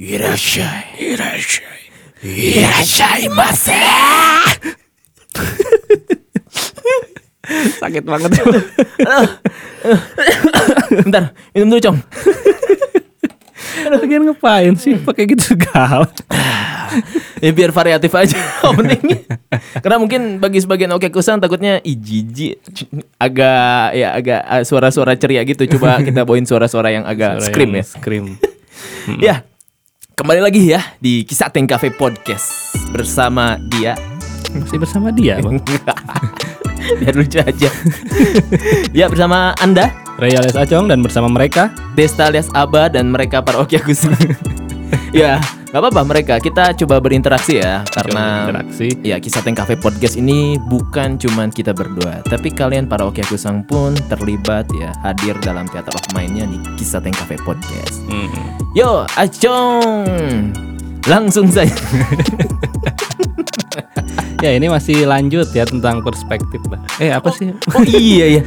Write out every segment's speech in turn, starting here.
Irashai. Irashai. Irashai mase. Sakit banget. Bentar, minum dulu, Cong. Lagian ngapain sih pakai gitu segala? Ya biar variatif aja openingnya. Karena mungkin bagi sebagian oke kusang takutnya ih jijik agak ya agak ah, suara-suara ceria gitu. Coba kita bawain suara-suara yang agak scream ya. Scream. Ya. Kembali lagi ya di Kisah Teng Cafe Podcast bersama dia. Masih bersama dia, Bang. Biar lucu aja. ya bersama Anda Ray alias Acong dan bersama mereka Desta alias Aba dan mereka para Oki Agus. ya, nggak apa-apa mereka. Kita coba berinteraksi ya karena interaksi. ya kisah Teng Cafe Podcast ini bukan cuman kita berdua, tapi kalian para Oki Agusang pun terlibat ya hadir dalam teater of mind-nya di kisah Teng Cafe Podcast. Hmm. Yo, Acong. Langsung saja. Ya ini masih lanjut ya tentang perspektif lah. Eh apa sih? Oh iya ya.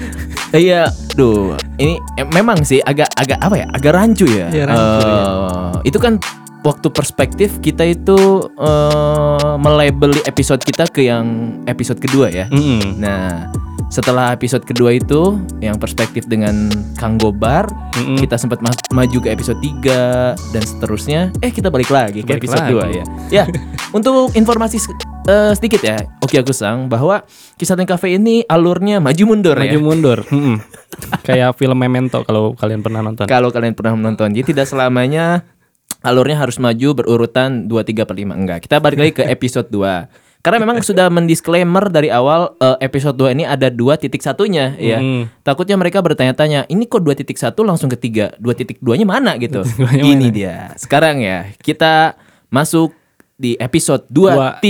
Iya, duh. Ini eh, memang sih agak agak apa ya? Agak rancu ya. Iya, rancu, Eh, Itu kan waktu perspektif kita itu eh melabeli episode kita ke yang episode kedua ya. Mm-mm. Nah, setelah episode kedua itu yang perspektif dengan Kang Gobar, Mm-mm. kita sempat ma- maju ke episode 3 dan seterusnya. Eh, kita balik lagi ke Balik episode lagi. 2 ya. Ya, untuk informasi eh, sedikit ya, Oki Agusang bahwa Kisah Teng Cafe ini alurnya maju mundur Maju ya. mundur. Mm-mm. Kayak film Memento kalau kalian pernah nonton. Kalau kalian pernah menonton, jadi tidak selamanya alurnya harus maju berurutan 2 3 per 5 enggak. Kita balik lagi ke episode 2. Karena memang sudah mendisklaimer dari awal eh, episode 2 ini ada dua titik satunya ya. Takutnya mereka bertanya-tanya, ini kok 2.1 langsung ke 3? 2.2-nya mana gitu. Dua-nya ini mana? dia. Sekarang ya, kita masuk di episode 2.2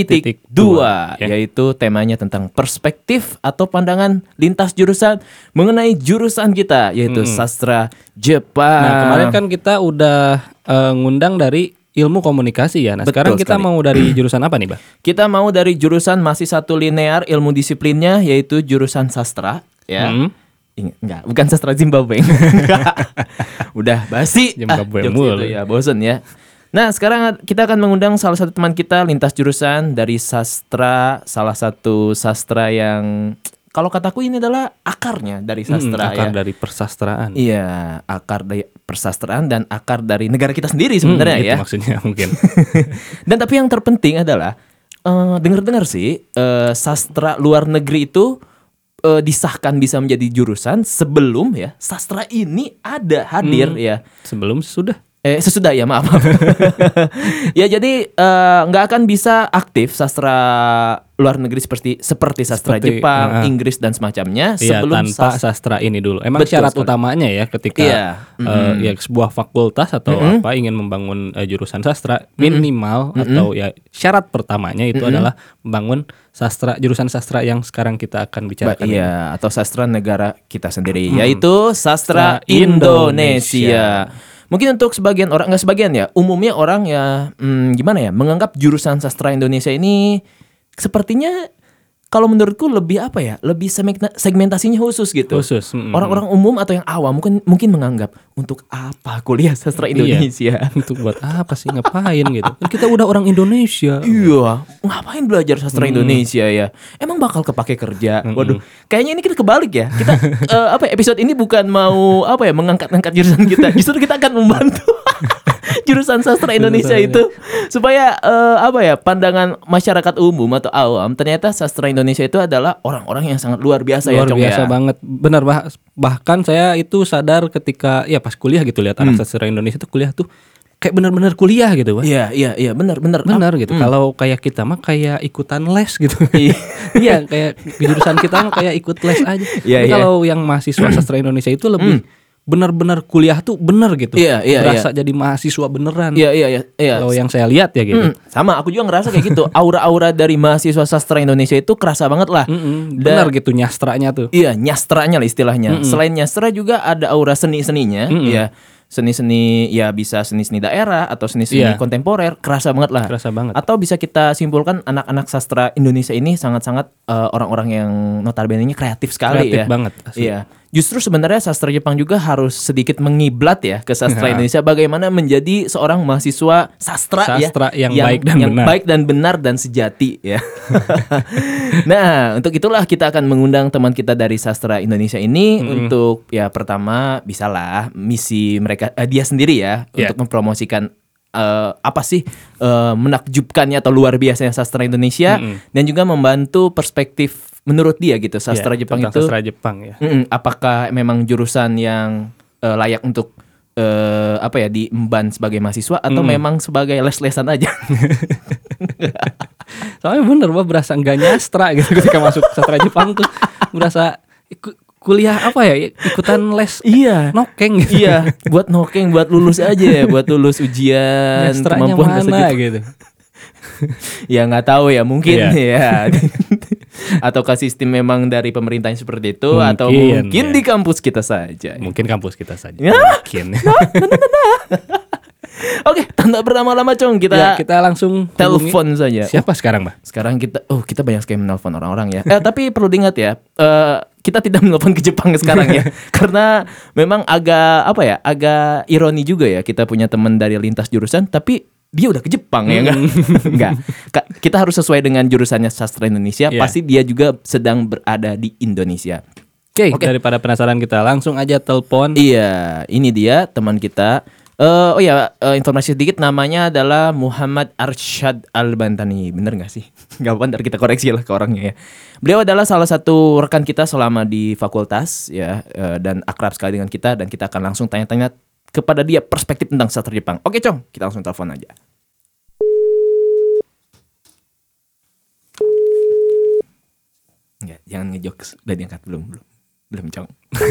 2.2, ya. yaitu temanya tentang perspektif atau pandangan lintas jurusan mengenai jurusan kita yaitu sastra Jepang. Nah kemarin kan kita udah eh, ngundang dari ilmu komunikasi ya. Nah Betul sekarang kita sekali. mau dari jurusan apa nih, Bang? kita mau dari jurusan masih satu linear ilmu disiplinnya yaitu jurusan sastra ya. Hmm. Enggak, bukan sastra Zimbabwe. Udah basi. Zimbabwe jokes mulu. itu ya, bosen ya. Nah, sekarang kita akan mengundang salah satu teman kita lintas jurusan dari sastra, salah satu sastra yang kalau kataku ini adalah akarnya dari sastra Hmm, akar ya. dari persastraan. Iya, akar dari persastraan dan akar dari negara kita sendiri sebenarnya Hmm, ya. Itu maksudnya mungkin. Dan tapi yang terpenting adalah eh dengar-dengar sih eh, sastra luar negeri itu eh, disahkan bisa menjadi jurusan sebelum ya sastra ini ada hadir Hmm. ya. Sebelum sudah. Eh sesudah ya maaf. maaf. ya jadi nggak akan bisa aktif sastra luar negeri seperti seperti sastra Seperti, Jepang, uh-uh. Inggris dan semacamnya Iya, sebelum tanpa sas- sastra ini dulu. Emang Betul syarat sekali. utamanya ya ketika Iya. eh, ya sebuah fakultas atau apa ingin membangun eh, jurusan sastra minimal atau ya syarat pertamanya itu adalah membangun sastra jurusan sastra yang sekarang kita akan Ba- bicarakan. ini. iya, atau sastra negara kita sendiri, yaitu sastra Sastra Indonesia. Mungkin untuk sebagian orang, nggak sebagian ya, umumnya orang ya, hmm, gimana ya, menganggap jurusan sastra Indonesia ini sepertinya kalau menurutku lebih apa ya, lebih segmenta- segmentasinya khusus gitu. Khusus, mm-mm. Orang-orang umum atau yang awam mungkin mungkin menganggap untuk apa kuliah sastra Indonesia? Untuk buat apa sih ngapain gitu? Kan kita udah orang Indonesia. Iya, ngapain belajar sastra Indonesia ya? Emang bakal kepake kerja. Waduh, kayaknya ini kita kebalik ya. Kita eh, apa ya, episode ini bukan mau apa ya mengangkat-angkat jurusan kita. Justru kita akan membantu jurusan sastra Indonesia itu supaya eh, apa ya pandangan masyarakat umum atau awam ternyata sastra Indonesia itu adalah orang-orang yang sangat luar biasa ya, Luar Cong biasa ya. banget. Benar bah bahkan saya itu sadar ketika ya pas kuliah gitu lihat Hmm. anak sastra Indonesia tuh kuliah tuh kayak benar-benar kuliah gitu, Pak. Iya, iya, iya, benar, benar. Benar gitu. Kalau kayak kita mah kayak ikutan les gitu. Iya. Iya, kayak jurusan kita mah kayak ikut les aja. Tapi iya. kalau yang mahasiswa sastra Indonesia itu lebih benar-benar kuliah tuh benar gitu. Iya, iya, Berasa jadi mahasiswa beneran. Iya, iya, iya, iya. Kalau yang saya lihat ya gitu. Hmm, sama aku juga ngerasa kayak gitu. Aura-aura dari mahasiswa sastra Indonesia itu kerasa banget lah. Mm-mm, Dan- benar gitu nyastranya tuh. Iya, nyastranya lah istilahnya. Selain nyastra juga ada aura seni-seninya, ya. Seni-seni ya bisa seni-seni daerah atau seni-seni Iya. kontemporer, kerasa banget lah. Kerasa banget. Atau bisa kita simpulkan anak-anak sastra Indonesia ini sangat-sangat eh, orang-orang yang notabene kreatif sekali Kreatif ya. banget, asli. Iya. Justru sebenarnya sastra Jepang juga harus sedikit mengiblat ya ke sastra Nah. Indonesia bagaimana menjadi seorang mahasiswa sastra, ya Sastra yang baik dan yang benar. baik dan benar dan sejati ya. nah, untuk itulah kita akan mengundang teman kita dari sastra Indonesia ini untuk ya pertama bisalah misi mereka eh, dia sendiri ya Ya. untuk mempromosikan eh, apa sih eh, menakjubkannya atau luar biasanya sastra Indonesia dan juga membantu perspektif menurut dia gitu sastra Ya, Jepang itu sastra Jepang ya. Mm-mm. apakah memang jurusan yang eh, layak untuk eh, apa ya diemban sebagai mahasiswa atau memang sebagai les-lesan aja? Soalnya bener bah berasa enggak nyastra gitu ketika masuk sastra Jepang tuh berasa kuliah apa ya ikutan les iya. nokeng gitu. Iya, buat nokeng, buat lulus aja ya, buat lulus ujian Nyastranya kemampuan mana gitu. Ya nggak tahu ya, mungkin Iya. ya. Ataukah sistem memang dari pemerintahnya seperti itu atau Mungkin, mungkin ya. di kampus kita saja. Mungkin kampus kita saja. Ya. Mungkin. Oke, tanpa berlama-lama Cong, kita, Ya, kita langsung telepon saja. Siapa sekarang, Mbak? Sekarang kita, oh kita banyak sekali menelpon orang-orang ya. Eh tapi perlu diingat ya, eh, kita tidak menelpon ke Jepang sekarang ya, karena memang agak apa ya, agak ironi juga ya kita punya teman dari lintas jurusan, tapi dia udah ke Jepang ya enggak? enggak. Ka- Kita harus sesuai dengan jurusannya sastra Indonesia. Iya. Pasti dia juga sedang berada di Indonesia. Oke, daripada penasaran kita langsung aja telepon. Iya, ini dia teman kita. Eh, oh ya, eh, informasi sedikit namanya adalah Muhammad Arsyad Al-Bantani. Bener gak sih? Gak apa ntar kita koreksi lah ke orangnya ya. Beliau adalah salah satu rekan kita selama di fakultas ya eh, dan akrab sekali dengan kita dan kita akan langsung tanya-tanya kepada dia perspektif tentang sastra Jepang. Oke, Cong, kita langsung telepon aja. Enggak, jangan ngejokes. Udah diangkat belum? Belum. Belum, Cong.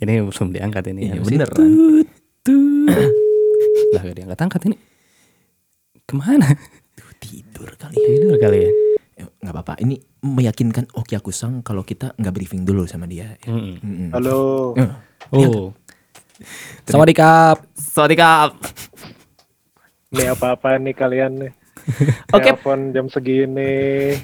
Ini belum diangkat ini. Iya, beneran. Tut, tut. Lah gak diangkat-angkat ini. Ke mana? Tuh, tidur kali ya. Tidur kali ya. Ya, nggak apa-apa. Ini meyakinkan Oki Akusang kalau kita nggak briefing dulu sama dia. Ya. Mm-mm. Mm-mm. Halo. Eh, Oh. Sawadikap. Kak. Nih apa-apa nih kalian nih? Oke. Telepon jam segini.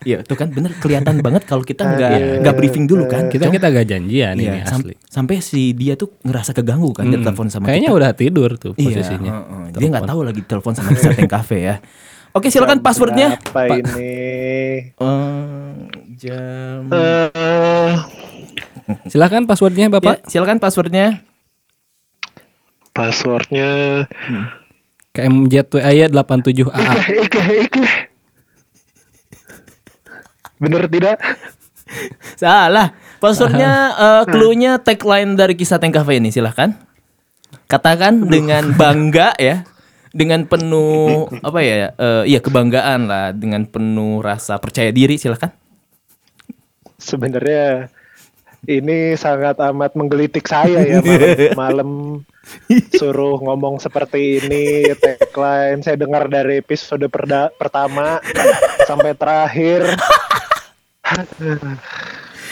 Iya, tuh kan bener kelihatan banget kalau kita nggak Aduh. nggak briefing dulu kan. Kita kita gak janjian Iya, ini sam- asli. sampai si dia tuh ngerasa keganggu kan dia Mm. telepon sama Kayaknya kita. udah tidur tuh Iya, posisinya. heeh. dia nggak tahu lagi telepon sama Tank Cafe ya. Oke, silakan passwordnya. Apa ini? Eh, jam. Eh, Silakan passwordnya Ya, Bapak. silakan passwordnya. Passwordnya. KMJWAY 87AA. Ike, Ike. Bener tidak? Salah. Passwordnya, eh, clue-nya tagline dari kisah Tank Cafe ini. Silahkan. Katakan dengan bangga ya. Dengan penuh apa ya? eh, iya kebanggaan lah. Dengan penuh rasa percaya diri. Silahkan. Sebenarnya ini sangat amat menggelitik saya ya malam, malam suruh ngomong seperti ini tagline saya dengar dari episode perda- pertama sampai terakhir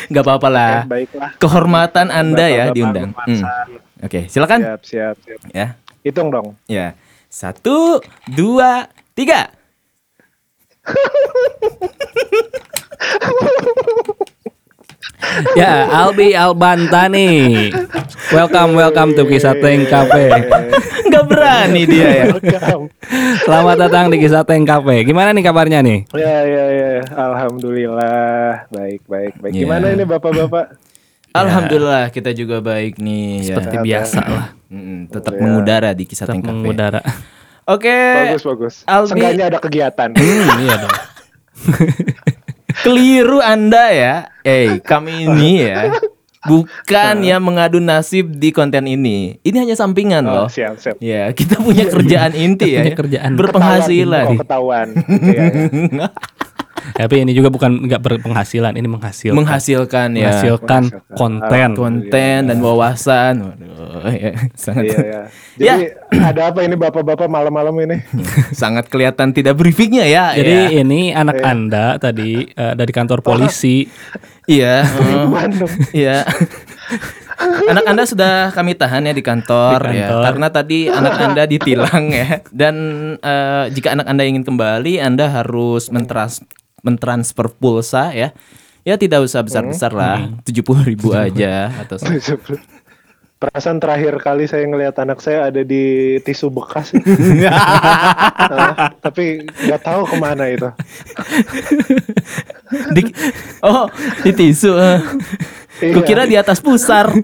Gak apa-apa lah. Baiklah Kehormatan Anda ya Bapak-bapak diundang. Hmm. Oke, silakan. siap siap siap Ya. hitung dong Ya. Satu, dua, tiga. ya, Albi Albantani. Welcome, welcome to Kisah Teng Cafe. Gak berani dia ya. Selamat datang di Kisah Teng Cafe. Gimana nih kabarnya nih? ya ya ya alhamdulillah baik baik baik Ya. gimana ini bapak-bapak Alhamdulillah kita juga baik nih. ya. Seperti biasa lah. Mm, tetap mengudara di kisah Tetap Tank Cafe. mengudara. Oke. bagus bagus Albi- Seenggaknya ada kegiatan Hmm, iya dong. Keliru Anda ya. Eh, kami ini ya bukan yang mengadu nasib di konten ini. Ini hanya sampingan loh. oh, siap siap Ya, kita punya kerjaan inti ya. Punya kerjaan. Berpenghasilan. oh, ketahuan Iya, iya. Tapi ini juga bukan nggak berpenghasilan, ini menghasilkan. Menghasilkan ya. Menghasilkan Menghasilkan. konten. konten dan wawasan. Waduh, ya, sangat Iya, iya. Jadi ada apa ini bapak-bapak malam-malam ini? sangat kelihatan tidak briefingnya ya. Jadi ya. ini anak Anda tadi eh, dari kantor polisi. iya. oh. Iya. anak Anda sudah kami tahan ya di kantor, Di ya kantor. karena tadi anak Anda ditilang ya dan eh, jika anak Anda ingin kembali Anda harus mentrans mentransfer pulsa ya ya tidak usah besar-besar lah, tujuh puluh ribu aja atau Perasaan terakhir kali saya ngelihat anak saya ada di tisu bekas. Ah, tapi nggak tahu ke mana itu. di, oh di tisu. Iya. Kukira di atas pusar.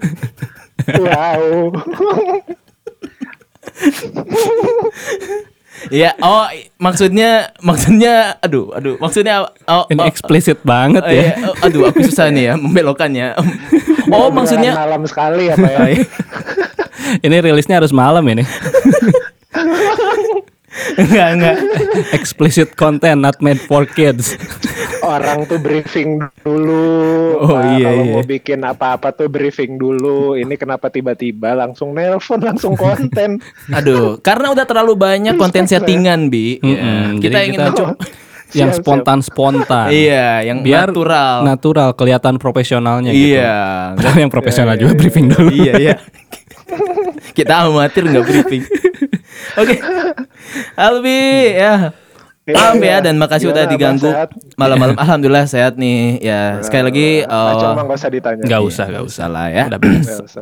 Wow. Iya, oh maksudnya maksudnya aduh aduh maksudnya oh, Ini oh, eksplisit banget oh, ya. iya, oh, aduh aku susah nih ya membelokkannya. Oh maksudnya malam sekali apa ya? Oh, iya. Ini rilisnya harus malam ini. enggak enggak. Explicit content not made for kids. Orang tuh briefing dulu. Oh, Nah, iya, kalau iya. mau bikin apa-apa tuh briefing dulu. Ini kenapa tiba-tiba langsung nelpon langsung konten? Aduh, karena udah terlalu banyak konten settingan bi. Ya, Mm-mm, kita jadi ingin kita- mencoba. yang siap. spontan-spontan. Iya, yang Biar natural. natural kelihatan profesionalnya gitu. Iya. Padahal yang profesional juga briefing dulu. iya iya. Kita amatir nggak briefing. Oke. Albi ya. Maaf ya dan makasih udah Gimana, Abang? diganggu malam-malam. Alhamdulillah sehat nih. Ya sekali lagi. Acung nggak usah ditanya. Nggak iya, usah, nggak usah. lah ya. Udah.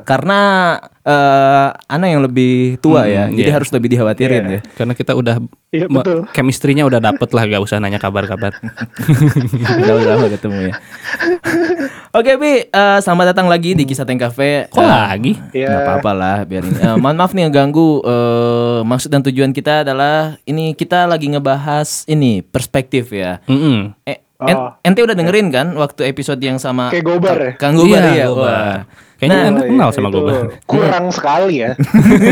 Karena eh Ana yang lebih tua ya, Hmm, jadi iya. harus lebih dikhawatirin Iya. ya. Karena kita udah Iya, betul. chemistry-nya udah dapet lah, gak usah nanya kabar-kabar. Udah lama ketemu ya. Oke Bi, eh, selamat datang lagi di Kisah Tank Cafe. Kok Eh, lagi? Iya. Nggak apa-apa lah, biarin. Eh, mohon maaf nih ngeganggu. Eh, maksud dan tujuan kita adalah ini kita lagi ngebahas ini perspektif ya. Mm-mm. Eh, en- Oh. ente udah dengerin kan waktu episode yang sama Kayak Gobar ya? Kang Gobar Iya, ya. Gobar. Wah. Kayaknya Nah, Anda Oh, kenal iya, sama Gobar. Kurang sekali ya.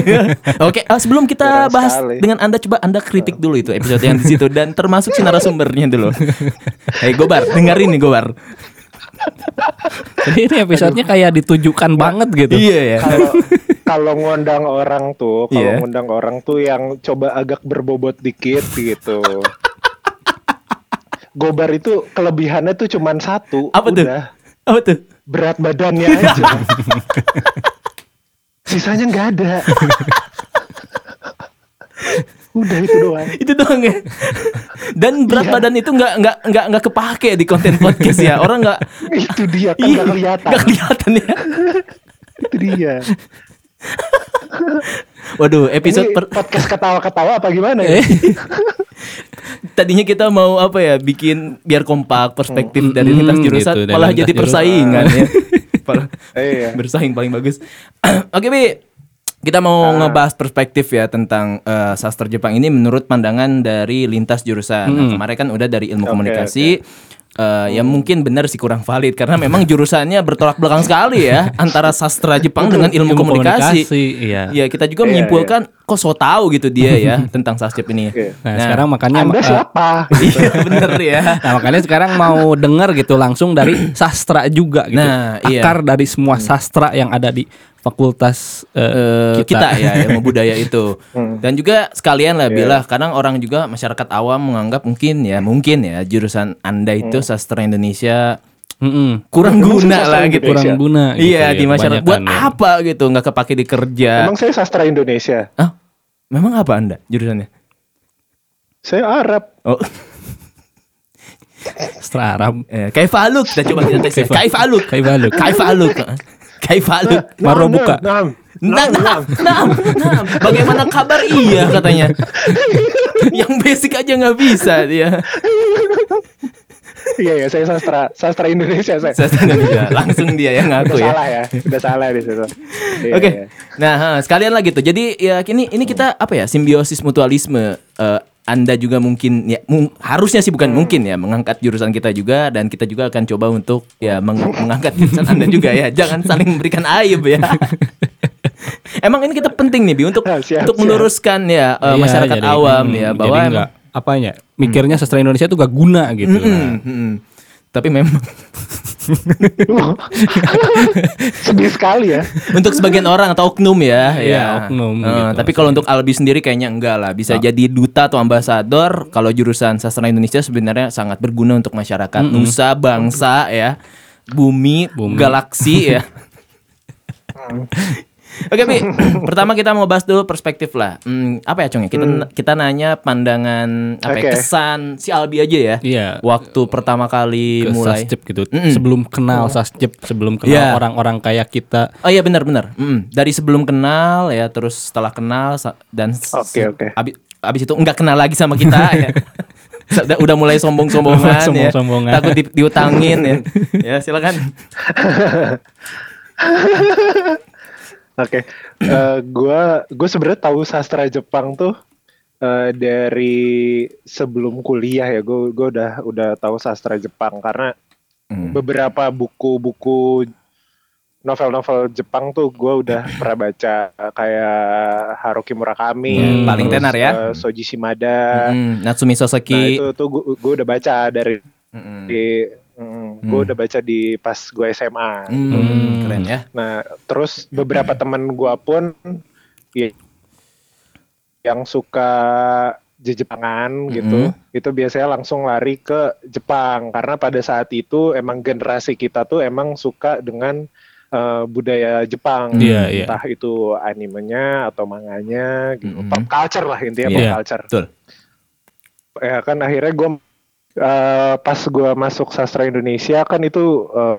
Oke, eh, sebelum kita Kurang bahas sekali. dengan Anda coba Anda kritik dulu itu episode yang di situ dan termasuk si narasumbernya dulu. Hei Gobar, dengerin nih Gobar. Jadi ini episodenya kayak ditujukan banget gitu. Iya ya. Kalau kalau ngundang orang tuh, kalau Iya. ngundang orang tuh yang coba agak berbobot dikit gitu. Gobar itu kelebihannya tuh cuman satu. Apa tuh? udah. Apa tuh? Berat badannya aja. Sisanya nggak ada. udah itu doang. itu doang ya dan berat Iya. badan itu nggak nggak nggak nggak kepake di konten podcast ya orang nggak itu dia kan Ih, nggak kelihatan. nggak kelihatan ya itu dia. waduh episode Ini per- podcast ketawa-ketawa apa gimana ya? Eh. tadinya kita mau apa ya bikin biar kompak perspektif dari lintas mm, jurusan gitu, malah jadi persaingan ya Malah Iya. bersaing paling bagus oke bi kita mau Ah. ngebahas perspektif ya tentang eh, sastra Jepang ini menurut pandangan dari lintas jurusan. Nah, kemarin kan udah dari ilmu Oke, komunikasi. Eh, ya mungkin benar sih kurang valid karena memang jurusannya bertolak belakang sekali ya antara sastra Jepang dengan ilmu, Ilmu komunikasi. komunikasi, iya. Ya kita juga Iya, menyimpulkan kok so tahu gitu dia ya tentang sasjep ini. Oke. Nah, sekarang makanya Anda siapa? iya bener ya. Nah makanya sekarang mau denger gitu langsung dari sastra juga gitu. Nah, iya. Akar dari semua sastra yang ada di fakultas Eh, eh, kita. ya ilmu budaya itu Hmm. dan juga sekalian lah Iya. bila kadang orang juga masyarakat awam menganggap mungkin ya mungkin ya jurusan anda itu Hmm. sastra Indonesia Mm-mm. kurang Emang guna lah gitu Indonesia? kurang guna gitu iya ya, di masyarakat buat ya. apa gitu nggak kepake di kerja Emang saya sastra Indonesia. ah memang apa anda jurusannya Saya Arab. oh Sastra Arab. eh, kayak faluk kita coba kita tes ya. kayak faluk Kayak faluk. kayak faluk kayak faluk Baru Nah, buka. Nah, Nah, nah, nah, nah, bagaimana kabar iya katanya. Yang basic aja nggak bisa dia. Iya ya, saya sastra sastra Indonesia saya. Saya Indonesia. Langsung dia yang Udah ngaku ya. salah ya, udah salah di situ. Iya, Oke. iya. Nah, ha, sekalian lagi tuh. Jadi ya ini ini kita apa ya? Simbiosis mutualisme. Eh, anda juga mungkin ya mung- harusnya sih bukan mungkin ya mengangkat jurusan kita juga dan kita juga akan coba untuk ya meng- mengangkat jurusan Anda juga ya. Jangan saling memberikan aib ya. Emang ini kita penting nih Bi untuk Ah, siap, untuk siap. meluruskan ya eh, Iya, masyarakat jadi, awam mm, ya jadi bahwa emang- nggak apa ya mikirnya sastra Indonesia itu gak guna gitu. Mm-mm, Nah, mm-mm. Tapi memang Sedih sekali ya. untuk sebagian orang atau oknum ya, Iya, ya. oknum Eh, gitu tapi kalau untuk Albi sendiri kayaknya enggak lah. Bisa jadi duta atau ambasador. Kalau jurusan sastra Indonesia sebenarnya sangat berguna untuk masyarakat nusa, bangsa ya, bumi, Bumi. galaksi ya. Oke, Bi. Pertama kita mau bahas dulu perspektif lah. Hmm, apa ya, Cong? ya? Kita kita nanya pandangan apa ya, Oke. kesan si Albi aja ya. Iya. Waktu pertama kali Ke mulai. Sasjep gitu. Sebelum kenal Sasjep, sebelum kenal Iya. orang-orang kayak kita. Oh iya benar benar. Mm, dari sebelum kenal ya terus setelah kenal dan Oke, oke. Abis, abis itu nggak kenal lagi sama kita ya. Udah, udah mulai sombong-sombongan ya. Sombong-sombongan. Takut di- diutangin ya. Ya silakan. Oke, Eh, gua gue sebenarnya tahu sastra Jepang tuh eh, dari sebelum kuliah ya. Gue gue udah udah tahu sastra Jepang karena Hmm. beberapa buku-buku novel-novel Jepang tuh gue udah pernah baca kayak Haruki Murakami, Hmm, paling tenar ya. eh, Soji Shimada. Mm, Natsumi Nah Soseki. itu tuh gue udah baca dari Mm-mm. di gue udah baca di pas gue SMA. Hmm, keren ya. Nah, terus beberapa teman gua pun ya, yang suka Jepangan gitu, itu biasanya langsung lari ke Jepang karena pada saat itu emang generasi kita tuh emang suka dengan eh, budaya Jepang, Iya, iya. entah itu animenya atau manganya, gitu. Mm-mm. pop culture lah intinya Iya, pop culture. betul. Ya kan akhirnya gue pas gua masuk sastra Indonesia kan itu eh,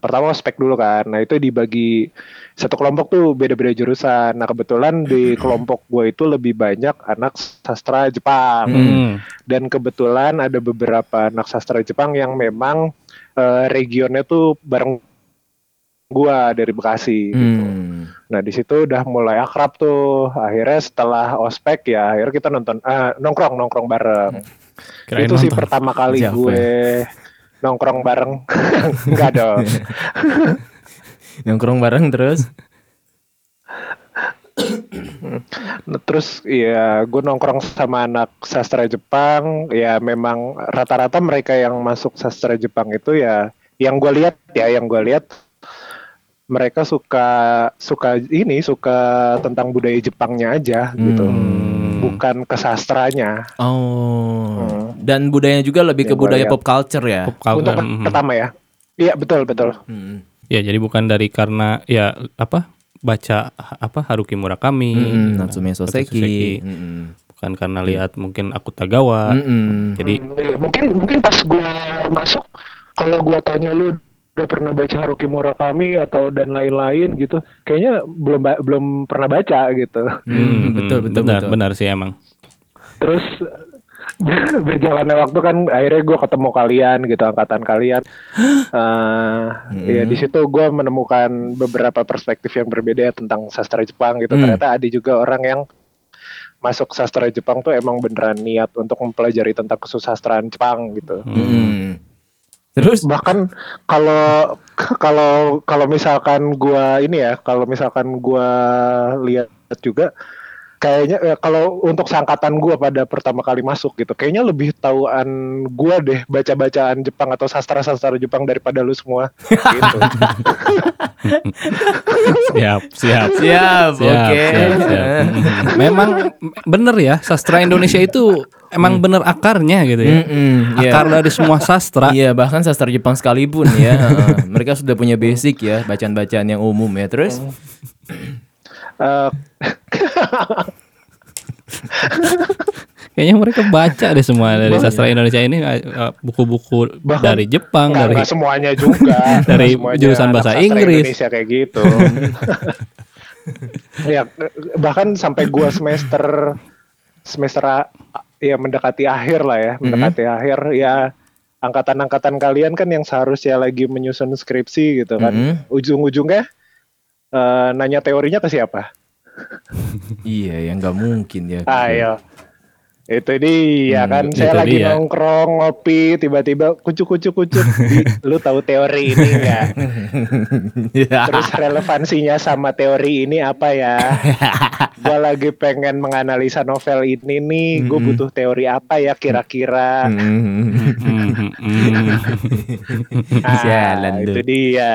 pertama spek dulu kan. Nah itu dibagi satu kelompok tuh beda-beda jurusan. Nah kebetulan di kelompok gue itu lebih banyak anak sastra Jepang. Hmm. Dan kebetulan ada beberapa anak sastra Jepang yang memang eh, regionnya tuh bareng gua dari Bekasi. Gitu. Hmm. Nah di situ udah mulai akrab tuh. Akhirnya setelah ospek ya, akhirnya kita nonton ah, nongkrong nongkrong bareng. Kirain itu sih pertama kali Siapa gue nongkrong bareng. Enggak dong. Nongkrong bareng terus. Nah, terus ya gue nongkrong sama anak sastra Jepang ya memang rata-rata mereka yang masuk sastra Jepang itu ya yang gue lihat ya yang gue lihat mereka suka suka ini suka tentang budaya Jepangnya aja gitu Hmm. Bukan ke sastranya Oh. Hmm. Dan budayanya juga lebih ke Yang gua budaya lihat. pop culture ya. Pop culture. untuk Mhm. pertama ya iya betul betul Hmm. Ya, jadi bukan dari karena ya apa baca apa Haruki Murakami, Mm-mm, Natsume Soseki. Soseki. Mm-mm. bukan karena lihat mungkin Akutagawa. Mm-mm. Jadi Hmm, iya. mungkin mungkin pas gue masuk kalau gue tanya lu udah pernah baca Haruki Murakami atau dan lain-lain gitu kayaknya belum belum pernah baca gitu Hmm, betul betul benar betul. benar sih emang. terus berjalannya waktu kan akhirnya gue ketemu kalian gitu angkatan kalian Eh, ya di situ gue menemukan beberapa perspektif yang berbeda tentang sastra Jepang gitu Hmm. ternyata ada juga orang yang masuk sastra Jepang tuh emang beneran niat untuk mempelajari tentang kesusastraan Jepang gitu Mm. Terus? Bahkan kalau kalau kalau misalkan gua ini ya kalau misalkan gua lihat juga kayaknya eh, kalau untuk sangkatan gua pada pertama kali masuk gitu kayaknya lebih tahuan gua deh baca-bacaan Jepang atau sastra-sastra Jepang daripada lu semua gitu. Siap, siap. siap, Siap, oke. siap, siap. Mm. Memang bener ya, sastra Indonesia itu emang bener akarnya gitu ya. Mm-mm, iya. Akar dari semua sastra. Iya bahkan sastra Jepang sekalipun ya. Mereka sudah punya basic ya Bacaan-bacaan yang umum ya Terus Eh, Kayaknya mereka baca deh semua dari sastra Indonesia ini eh, buku-buku dari Jepang, nggak dari nggak semuanya juga. Dari semuanya jurusan bahasa Inggris. Indonesia kayak gitu. Ya bahkan sampai gua semester semester ya mendekati akhir lah ya mendekati akhir ya angkatan-angkatan kalian kan yang seharusnya lagi menyusun skripsi gitu kan. Mhm. ujung-ujungnya eh, nanya teorinya ke siapa Iya ya nggak mungkin ya ayo itu dia Hmm, kan saya lagi dia. nongkrong ngopi tiba-tiba kucuk kucuk kucuk lu tahu teori ini nggak Iya. Terus relevansinya sama teori ini apa ya? gue lagi pengen menganalisa novel ini nih, gue butuh teori apa ya kira-kira? Mm. Hmm, hmm. Ah, itu dia.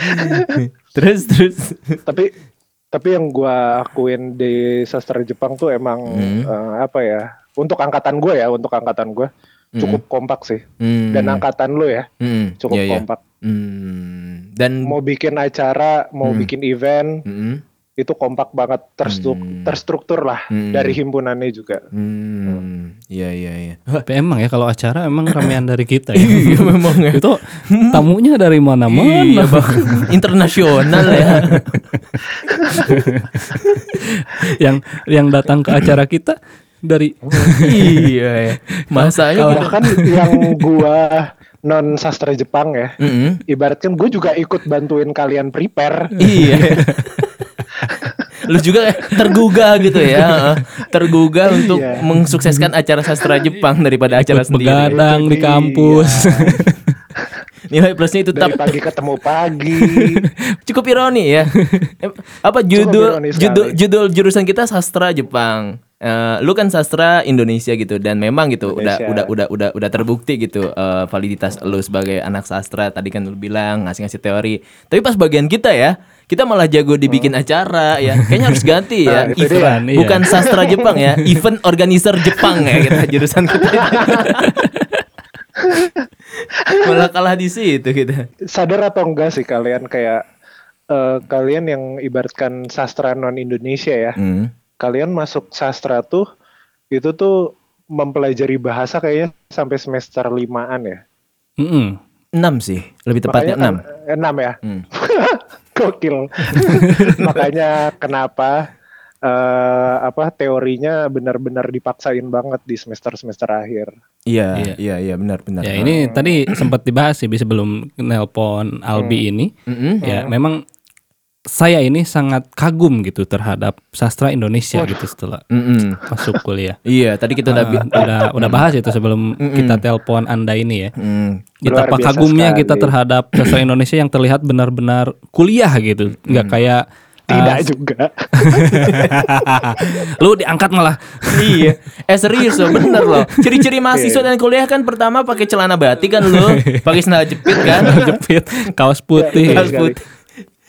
Terus terus tapi tapi yang gue akuin di sastra Jepang tuh emang Hmm. eh, apa ya? Untuk angkatan gue ya, untuk angkatan gue cukup kompak sih. Mm. Dan angkatan lu ya Mm. cukup Iya, iya. kompak. Hmm. Dan Mau bikin acara, mau bikin event, Mm-mm. Itu kompak banget terstru- Hmm. terstruktur lah Hmm. dari himpunannya juga. Hmm. Iya iya iya. Tapi emang ya kalau acara emang ramean dari kita ya. Iya memang ya. Itu tamunya dari mana-mana. Iya, internasional ya. yang yang datang ke acara kita dari iya ya. Masanya kita- Bahkan yang gua non sastra Jepang ya, Mm-mm. ibaratkan gue juga ikut bantuin kalian prepare. Iya. Lu juga tergugah gitu ya, tergugah untuk Iya. mensukseskan acara sastra Jepang daripada acara ikut sendiri. begadang di Iya. kampus. Nilai plusnya itu Dari tetap pagi ketemu pagi. cukup ironi ya. Apa judul judul judul jurusan kita sastra Jepang. Eh, lu kan sastra Indonesia gitu dan memang gitu udah Indonesia. udah udah udah udah terbukti gitu eh, validitas lu sebagai anak sastra tadi kan lu bilang ngasih-ngasih teori. Tapi pas bagian kita ya, kita malah jago dibikin acara ya. Kayaknya harus ganti ya. Nah, itu Event. Iya. bukan sastra Jepang ya, event organizer Jepang ya kita jurusan kita. malah kalah di situ kita. Sadar atau enggak sih kalian kayak eh, kalian yang ibaratkan sastra non Indonesia ya, Hmm. kalian masuk sastra tuh itu tuh mempelajari bahasa kayaknya sampai semester limaan ya. Mm-mm. 6 sih, lebih tepatnya Makanya 6. kan- eh, enam ya. Hmm. Gokil. Makanya kenapa eh, apa teorinya benar-benar dipaksain banget di semester-semester akhir. Iya, Iya. iya, iya, benar, benar. Ya ini tadi sempat dibahas sih sebelum nelpon Albi ini. Mm-mm. Ya memang saya ini sangat kagum gitu terhadap sastra Indonesia gitu setelah Mm-mm. masuk kuliah. Iya, tadi kita udah Ah, udah udah bahas itu sebelum kita telepon Anda ini ya. Mm. Betapa biasa kagumnya kita sekali. terhadap sastra Indonesia yang terlihat benar-benar kuliah gitu. Nggak kayak Tidak ah, juga. lu diangkat malah. iya. Eh serius loh, bener loh. Ciri-ciri mahasiswa dan kuliah kan pertama pakai celana batik kan lu, pakai sandal jepit kan. Jepit, kaos putih. Kaos sekali. putih.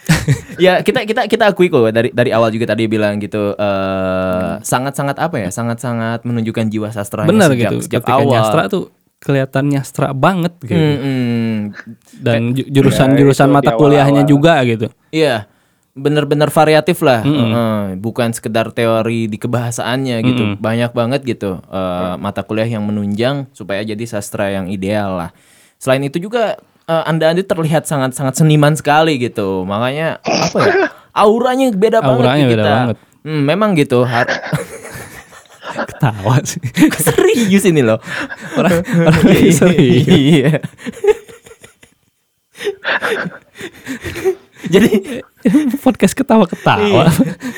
ya kita kita kita akui kok dari dari awal juga tadi bilang gitu eh, sangat-sangat apa ya sangat-sangat menunjukkan jiwa sastra Benar sejak, gitu. sejak Ketika awal nyastra tuh kelihatan nyastra banget gitu. Mm-mm. Dan ju- Ya, jurusan-jurusan itu mata kuliahnya awal-awal. juga gitu. Iya, bener-bener variatif lah, Heeh, bukan sekedar teori di kebahasaannya gitu, banyak banget gitu eh, mata kuliah yang menunjang supaya jadi sastra yang ideal lah. Selain itu juga eh, anda anda terlihat sangat-sangat seniman sekali gitu, makanya apa ya, auranya beda banget Auranya di beda kita. banget. Hmm, memang gitu. har- Ketawa sih. serius ini loh. Orang, orang lagi serius. Iya. Jadi Podcast ketawa-ketawa. Iya.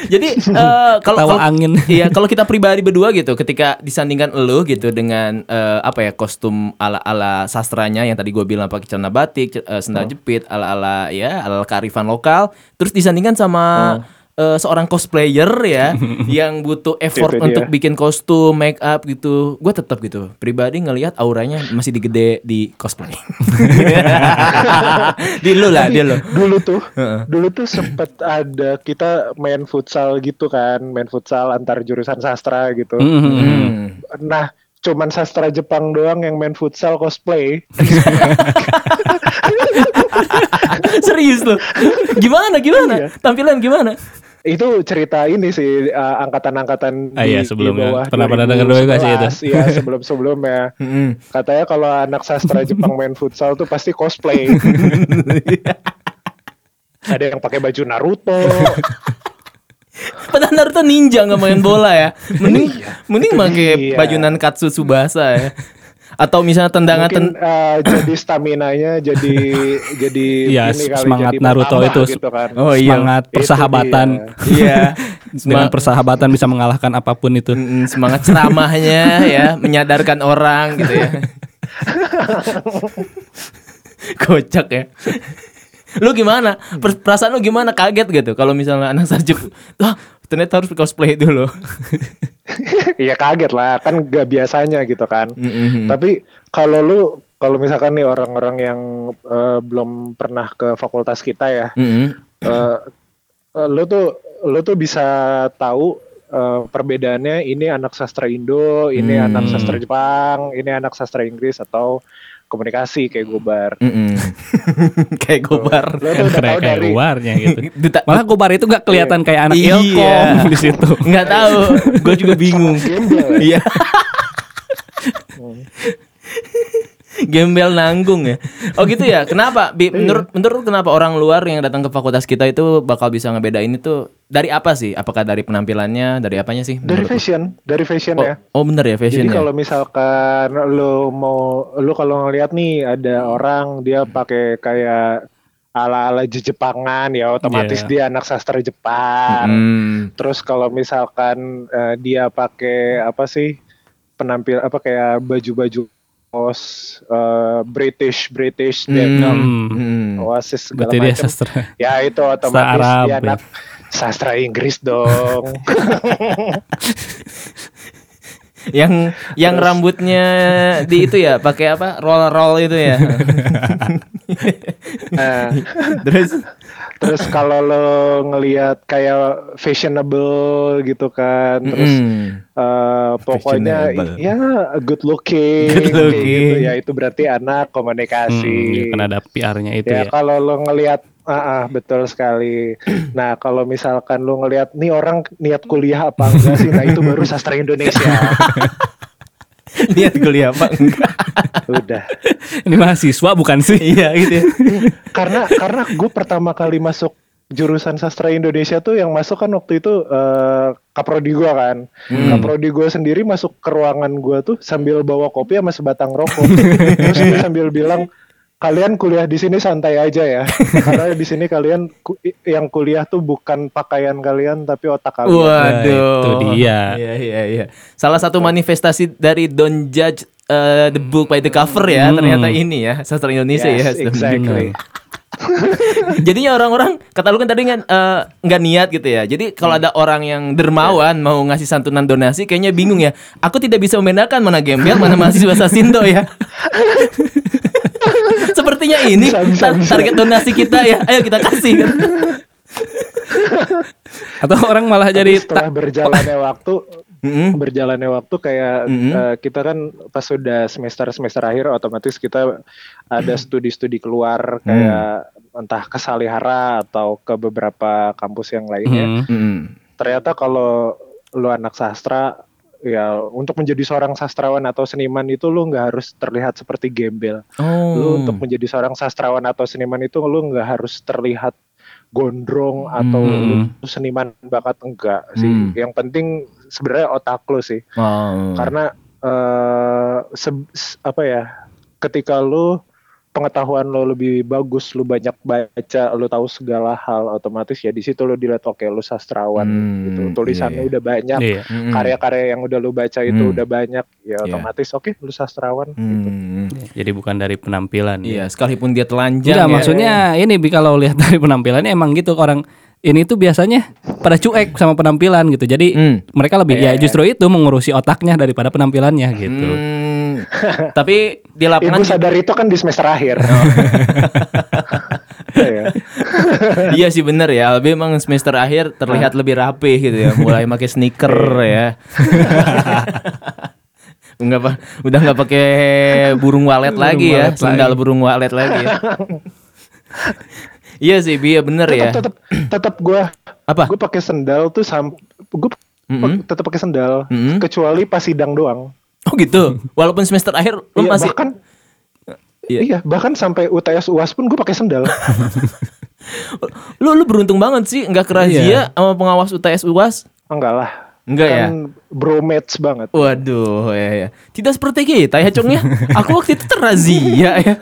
Jadi eh, kalau Ketawa angin. Iya, kalau kita pribadi berdua gitu, ketika disandingkan elu gitu dengan eh, apa ya kostum ala-ala sastranya yang tadi gue bilang pakai celana batik, eh, sendal jepit, ala-ala ya ala kearifan lokal, terus disandingkan sama eh, seorang cosplayer ya yang butuh effort Itu dia. untuk bikin kostum, make up gitu. Gue tetap gitu, pribadi ngelihat auranya masih digede di cosplay. di lu lah, dia lu. dulu tuh dulu tuh sempet ada kita main futsal gitu kan main futsal antar jurusan sastra gitu Mm-mm. Hmm. nah cuman sastra Jepang doang yang main futsal cosplay Serius loh. Gimana gimana? Tampilan gimana? Itu cerita ini sih uh, angkatan-angkatan Ah, iya, di- di sebelumnya. bawah Pernah- pernah dengar juga sih itu. 2011, Iya sebelum sebelumnya Mm-mm. katanya kalau anak sastra Jepang main futsal tuh pasti cosplay ada yang pakai baju Naruto Padahal Naruto ninja nggak main bola ya. Mending mending pakai Iya. baju Nankatsu Tsubasa ya. Atau misalnya tendangan mungkin ten uh, jadi stamina-nya jadi jadi ini kali, semangat jadi Naruto itu gitu kan. Oh, iya. semangat Itu persahabatan. Iya. Dengan persahabatan bisa mengalahkan apa pun itu. Mm, semangat ceramahnya ya, menyadarkan orang gitu ya. Kocak ya. Lu gimana? Per- Perasaan lu gimana? Kaget gitu kalau misalnya anak sarjep, wah ternyata harus cosplay dulu. Iya kaget lah, kan gak biasanya gitu kan. Mm-mm. Tapi kalau lu kalau misalkan nih orang-orang yang eh, belum pernah ke fakultas kita ya, Mm-mm. eh, eh, lu tuh lu tuh bisa tahu eh, perbedaannya ini anak sastra Indo, ini Hmm. anak sastra Jepang, ini anak sastra Inggris atau komunikasi kayak gobar. Mm-mm. Kayak gobar. Lo tuh udah kayak kayak dari luarnya gitu. Malah Gobar itu gak kelihatan kayak anak Iya. Ilkom di situ. Nggak tahu. Gue juga bingung. Iya. Gembel nanggung ya. Oh gitu ya. Kenapa? Bi, menurut menurut lu kenapa orang luar yang datang ke fakultas kita itu bakal bisa ngebedain itu dari apa sih? Apakah dari penampilannya, dari apanya sih? Dari menurut lu? fashion, dari fashion Oh, ya. oh bener ya fashion Jadi ya. kalau misalkan lu mau lu kalau ngeliat nih ada orang dia pakai kayak ala-ala Jepangan ya otomatis Iya. dia anak sastra Jepang. Hmm. Terus kalau misalkan eh, dia pakai apa sih penampil apa kayak baju-baju os eh, British British Denim, Hmm. Hmm. Oasis segala Berarti dia macam. sastra. Ya itu otomatis Arab, dia ya. anak sastra Inggris dong. yang yang rambutnya di itu ya pakai apa roll roll itu ya Nah, terus terus kalau lo ngelihat kayak fashionable gitu kan, terus Mm. eh, pokoknya ya good looking, Good kayak looking. gitu ya itu berarti anak Hmm, komunikasi. ya, kan ada PR-nya itu ya ya. kalau lo ngelihat ah ah, betul sekali. Nah kalau misalkan lo ngelihat nih orang niat kuliah apa enggak sih, nah itu baru sastra Indonesia. lihat kuliah apa enggak Udah. Ini mahasiswa bukan sih? iya gitu ya. karena karena gue pertama kali masuk jurusan sastra Indonesia tuh yang masuk kan waktu itu eh, kaprodi gue kan Hmm. kaprodi gue sendiri masuk ke ruangan gue tuh sambil bawa kopi sama sebatang rokok terus dia sambil bilang kalian kuliah di sini santai aja ya karena di sini kalian ku- yang kuliah tuh bukan pakaian kalian tapi otak kalian Waduh. itu dia. Iya iya iya. Salah satu manifestasi dari don't judge uh, the book by the cover ya, Hmm. ternyata ini ya, sastra Indonesia Yes, ya. exactly. Jadinya orang-orang kata lu kan tadi kan nggak niat gitu ya. Jadi kalau ada orang yang dermawan mau ngasih santunan donasi kayaknya bingung ya. Aku tidak bisa membedakan mana gembel mana mahasiswa Sasindo ya. Sepertinya ini Bisa, bisa, tar- bisa. target donasi kita ya. Ayo kita kasih. Atau orang malah jadi setelah berjalannya waktu Mm-mm. berjalannya waktu kayak Mhm. eh, kita kan pas sudah semester semester akhir otomatis kita ada studi-studi keluar kayak entah ke Salihara atau ke beberapa kampus yang lainnya. Hmm. Mm-mm. Ternyata kalau lu anak sastra ya untuk menjadi seorang sastrawan atau seniman itu lu nggak harus terlihat seperti gembel. Oh. Lu untuk menjadi seorang sastrawan atau seniman itu lu nggak harus terlihat gondrong atau Hmm. lu seniman bakat enggak sih. Hmm. Yang penting sebenarnya otak lu sih Oh. karena eh se- apa ya ketika lu pengetahuan lo lebih bagus lu banyak baca lu tahu segala hal otomatis ya di situ lu dilihat oke lu sastrawan Hmm, gitu tulisan iya, lu udah banyak Iya. Mm-mm. karya-karya yang udah lu baca itu Hmm. udah banyak ya Iya. otomatis oke lu sastrawan gitu. Hmm. Jadi bukan dari penampilan. Iya, ya. sekalipun dia telanjang Enggak, ya. maksudnya ini Bi, kalau lihat dari penampilannya emang gitu orang ini tuh biasanya pada cuek sama penampilan gitu. Jadi Hmm. mereka lebih ya justru itu mengurusi otaknya daripada penampilannya gitu. Hmm. Tapi di lapangan Ibu sadar itu kan di semester akhir. Oh. Iya. iya sih bener ya. Lebih emang semester akhir terlihat lebih rapi gitu ya. Mulai pakai sneaker ya. Enggak pak, udah nggak pakai burung walet lagi ya, sandal burung walet lagi. Ya. iya sih, Bi, ya bener ya. tetap tetap gue Apa? gue pakai sendal tuh sam gue Mm-mm. tetap pakai sendal Mm-mm. kecuali pas sidang doang. Oh gitu. Walaupun semester akhir lu Iya, masih bahkan Iya. iya. bahkan sampai UTS UAS pun gue pakai sendal. lu lu beruntung banget sih nggak kerazia sama pengawas UTS UAS. Enggak lah. Enggak ya? kan bromance banget. Waduh, ya, ya. Tidak seperti kita ya, Cong ya. Aku waktu itu terazia ya.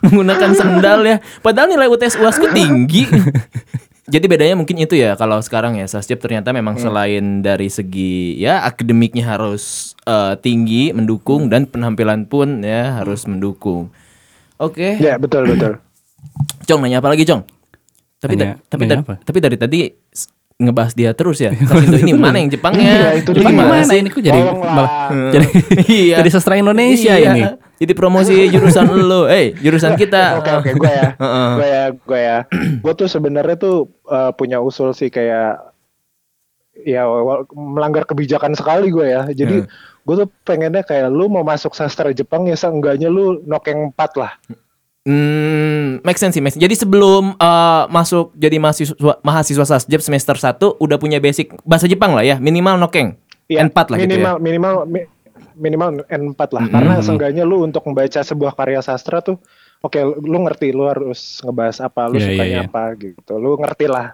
Menggunakan sendal ya. Padahal nilai UTS UASku tinggi. Jadi bedanya mungkin itu ya kalau sekarang ya Sasjep ternyata memang selain dari segi ya akademiknya harus eh, tinggi, mendukung dan penampilan pun ya harus mendukung. Oke. Ya betul betul. Cong nanya apa lagi, Cong? Tapi Nanya- tapi nanya apa? tapi dari tadi ngebahas dia terus ya. Kasindo ini mana yang Jepangnya? Iya, itu Gimana sih? ini kok jadi malah jadi Iya. jadi sastra Indonesia Iya. ini. Jadi promosi jurusan lu, eh jurusan kita. Oke oke gue ya, gue ya, gue ya. Gue tuh sebenarnya tuh eh, punya usul sih kayak ya melanggar kebijakan sekali gue ya. Jadi Hmm. gue tuh pengennya kayak lu mau masuk sastra Jepang ya seenggaknya lu nokeng 4 lah. Hmm, make sense sih. make sense. Jadi sebelum eh, masuk jadi mahasiswa mahasiswa sasjep semester 1 udah punya basic bahasa Jepang lah ya, minimal nokeng. Iya, N4 lah gitu ya. minimal minimal mi- minimal N4 lah. Karena seenggaknya lu untuk membaca sebuah karya sastra tuh oke lu ngerti lu harus ngebahas apa, lu Iya, iya, sukanya iya. apa gitu. Lu ngerti lah.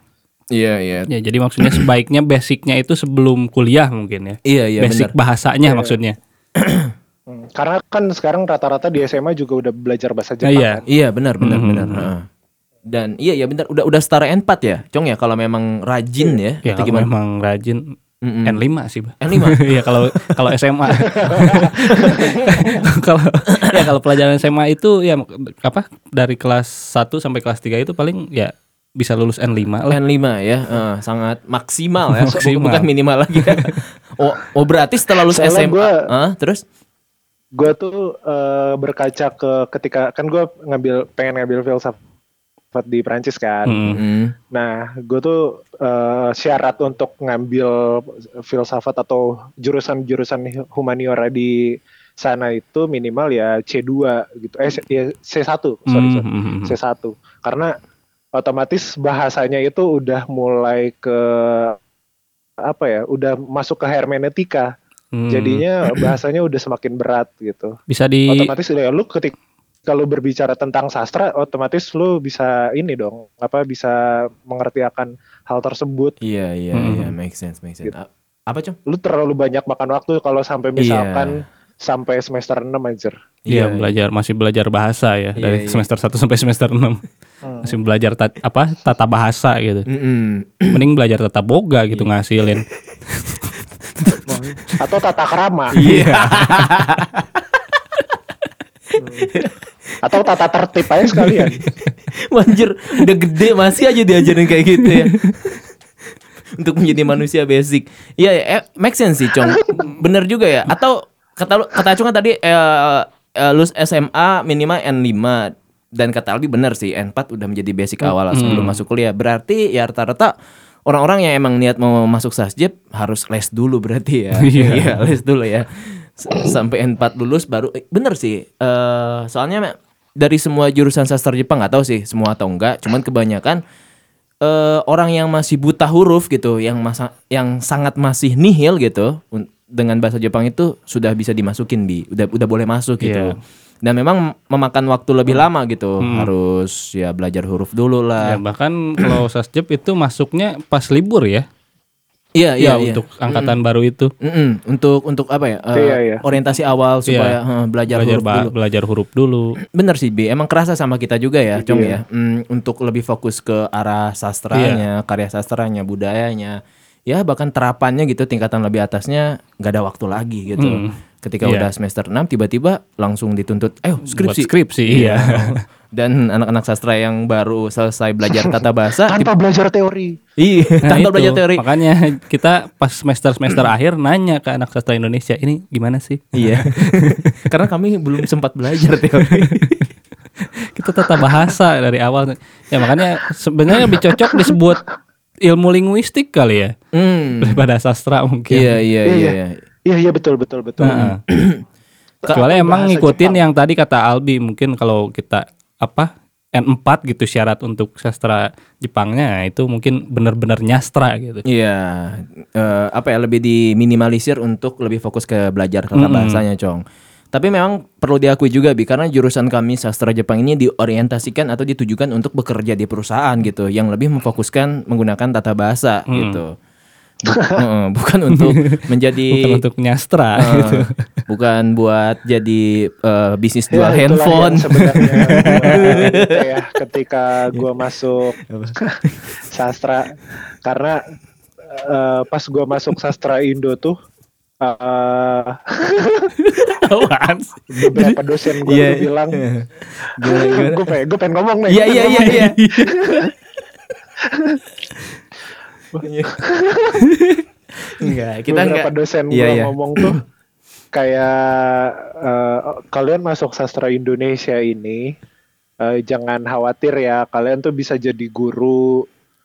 Iya, iya. Ya, jadi maksudnya sebaiknya basicnya itu sebelum kuliah mungkin ya. Iya, iya Basic benar. bahasanya maksudnya. Hmm, Karena kan sekarang rata-rata di SMA juga udah belajar bahasa Ah, Jepang iya. kan. Iya, benar benar Mhm. benar. Heeh. Dan iya ya benar udah udah setara N4 ya, Cong ya kalau memang rajin ya, Ya atau kalau gimana? memang rajin Mm-mm. N5 sih, Bah. N5. Iya kalau kalau SMA. kalau ya kalau pelajaran SMA itu ya apa dari kelas 1 sampai kelas 3 itu paling ya bisa lulus N5 lah. N5 ya, eh, sangat maksimal ya, Maksimal. bukan minimal lagi ya. oh, oh berarti setelah lulus Soalnya SMA, gua- ah, terus? Gue tuh eh, berkaca ke ketika kan gue ngambil pengen ngambil filsafat di Prancis kan. Mm. Mm. Nah, gue tuh eh, syarat untuk ngambil filsafat atau jurusan-jurusan humaniora di sana itu minimal ya C2 gitu. Eh C- ya C1, sorry, sorry. Mm, mm, mm. C1. Karena otomatis bahasanya itu udah mulai ke apa ya? Udah masuk ke hermeneutika. Hmm. Jadinya bahasanya udah semakin berat gitu. bisa di Otomatis ya lu ketika kalau berbicara tentang sastra otomatis lu bisa ini dong apa bisa mengerti akan hal tersebut Iya iya Mm. iya, make sense make sense. Gitu. Apa Cong? lu terlalu banyak makan waktu kalau sampai misalkan sampai semester 6 anjir Iya, belajar masih belajar bahasa ya Iya, dari iya. semester 1 sampai semester 6. Masih belajar tat- apa tata bahasa gitu. Mm-mm. Mending belajar tata boga gitu ngasilin. atau tata kerama Iya. atau tata tertib aja sekalian Anjir, udah gede masih aja diajarin kayak gitu ya. Untuk menjadi manusia basic. Iya, ya, eh, make sense sih, Cong. Bener juga ya. Atau kata lu- kata Cong kan tadi eh, eh, lulus SMA minimal N5 dan kata Albi bener sih N4 udah menjadi basic awal sebelum masuk kuliah. Berarti ya rata-rata orang-orang yang emang niat mau masuk sasjep harus les dulu berarti ya. Iya. Iya, les dulu ya. S- Sampai N4 lulus baru eh, bener sih. Eh soalnya dari semua jurusan sastra Jepang nggak tahu sih semua atau enggak, cuman kebanyakan eh orang yang masih buta huruf gitu, yang masa yang sangat masih nihil gitu dengan bahasa Jepang itu sudah bisa dimasukin bi, udah udah boleh masuk gitu. Iya. Dan memang memakan waktu lebih lama gitu, harus ya belajar huruf dulu Ya, lah. bahkan kalau sasjep itu masuknya pas libur ya. Iya iya ya iya. untuk angkatan baru itu. Mm-mm, untuk untuk apa ya? eh, Iya, iya. Orientasi awal supaya eh, belajar, Belajar huruf dulu. belajar huruf dulu. Bener sih Bi, emang kerasa sama kita juga ya, Cong Iya. ya. Hmm, untuk lebih fokus ke arah sastranya, karya sastranya, budayanya, ya bahkan terapannya gitu tingkatan lebih atasnya nggak ada waktu lagi gitu. Hmm. Ketika Iya. udah semester 6 tiba-tiba langsung dituntut, eh skripsi. Buat skripsi, iya. Dan anak-anak sastra yang baru selesai belajar tata bahasa, tanpa belajar teori iya, Nah, tanpa itu. belajar teori. Makanya kita pas semester-semester akhir nanya ke anak sastra Indonesia, ini gimana sih? Iya. Karena kami belum sempat belajar teori. kita tata bahasa dari awal. Ya makanya sebenarnya lebih cocok disebut ilmu linguistik kali ya Hmm. daripada sastra mungkin. Iya, iya, Iya, iya. Iya. iya betul betul betul Nah, Ke- Kecuali emang ngikutin Jepang. yang tadi kata Albi mungkin kalau kita apa N4 gitu syarat untuk sastra Jepangnya nah, itu mungkin benar-benar nyastra gitu. Iya, eh, apa ya lebih diminimalisir untuk lebih fokus ke belajar tata bahasanya, Cong. Tapi memang perlu diakui juga bi karena jurusan kami sastra Jepang ini diorientasikan atau ditujukan untuk bekerja di perusahaan gitu yang lebih memfokuskan menggunakan tata bahasa gitu. Bukan untuk menjadi Bukan untuk nyastra eh, gitu. bukan buat jadi eh, bisnis Ya, jual itulah handphone. sebenarnya gua, gitu ya ketika gua masuk sastra karena eh, pas gua masuk sastra Indo tuh eh, Apaan sih? beberapa dosen gue Iya, bilang gimana? gue pengen gue pengen ngomong nih Iya gua iya pengen iya iya. Enggak, kita beberapa enggak. dosen Iya, gua iya. ngomong tuh kayak eh, kalian masuk sastra Indonesia ini eh, jangan khawatir ya kalian tuh bisa jadi guru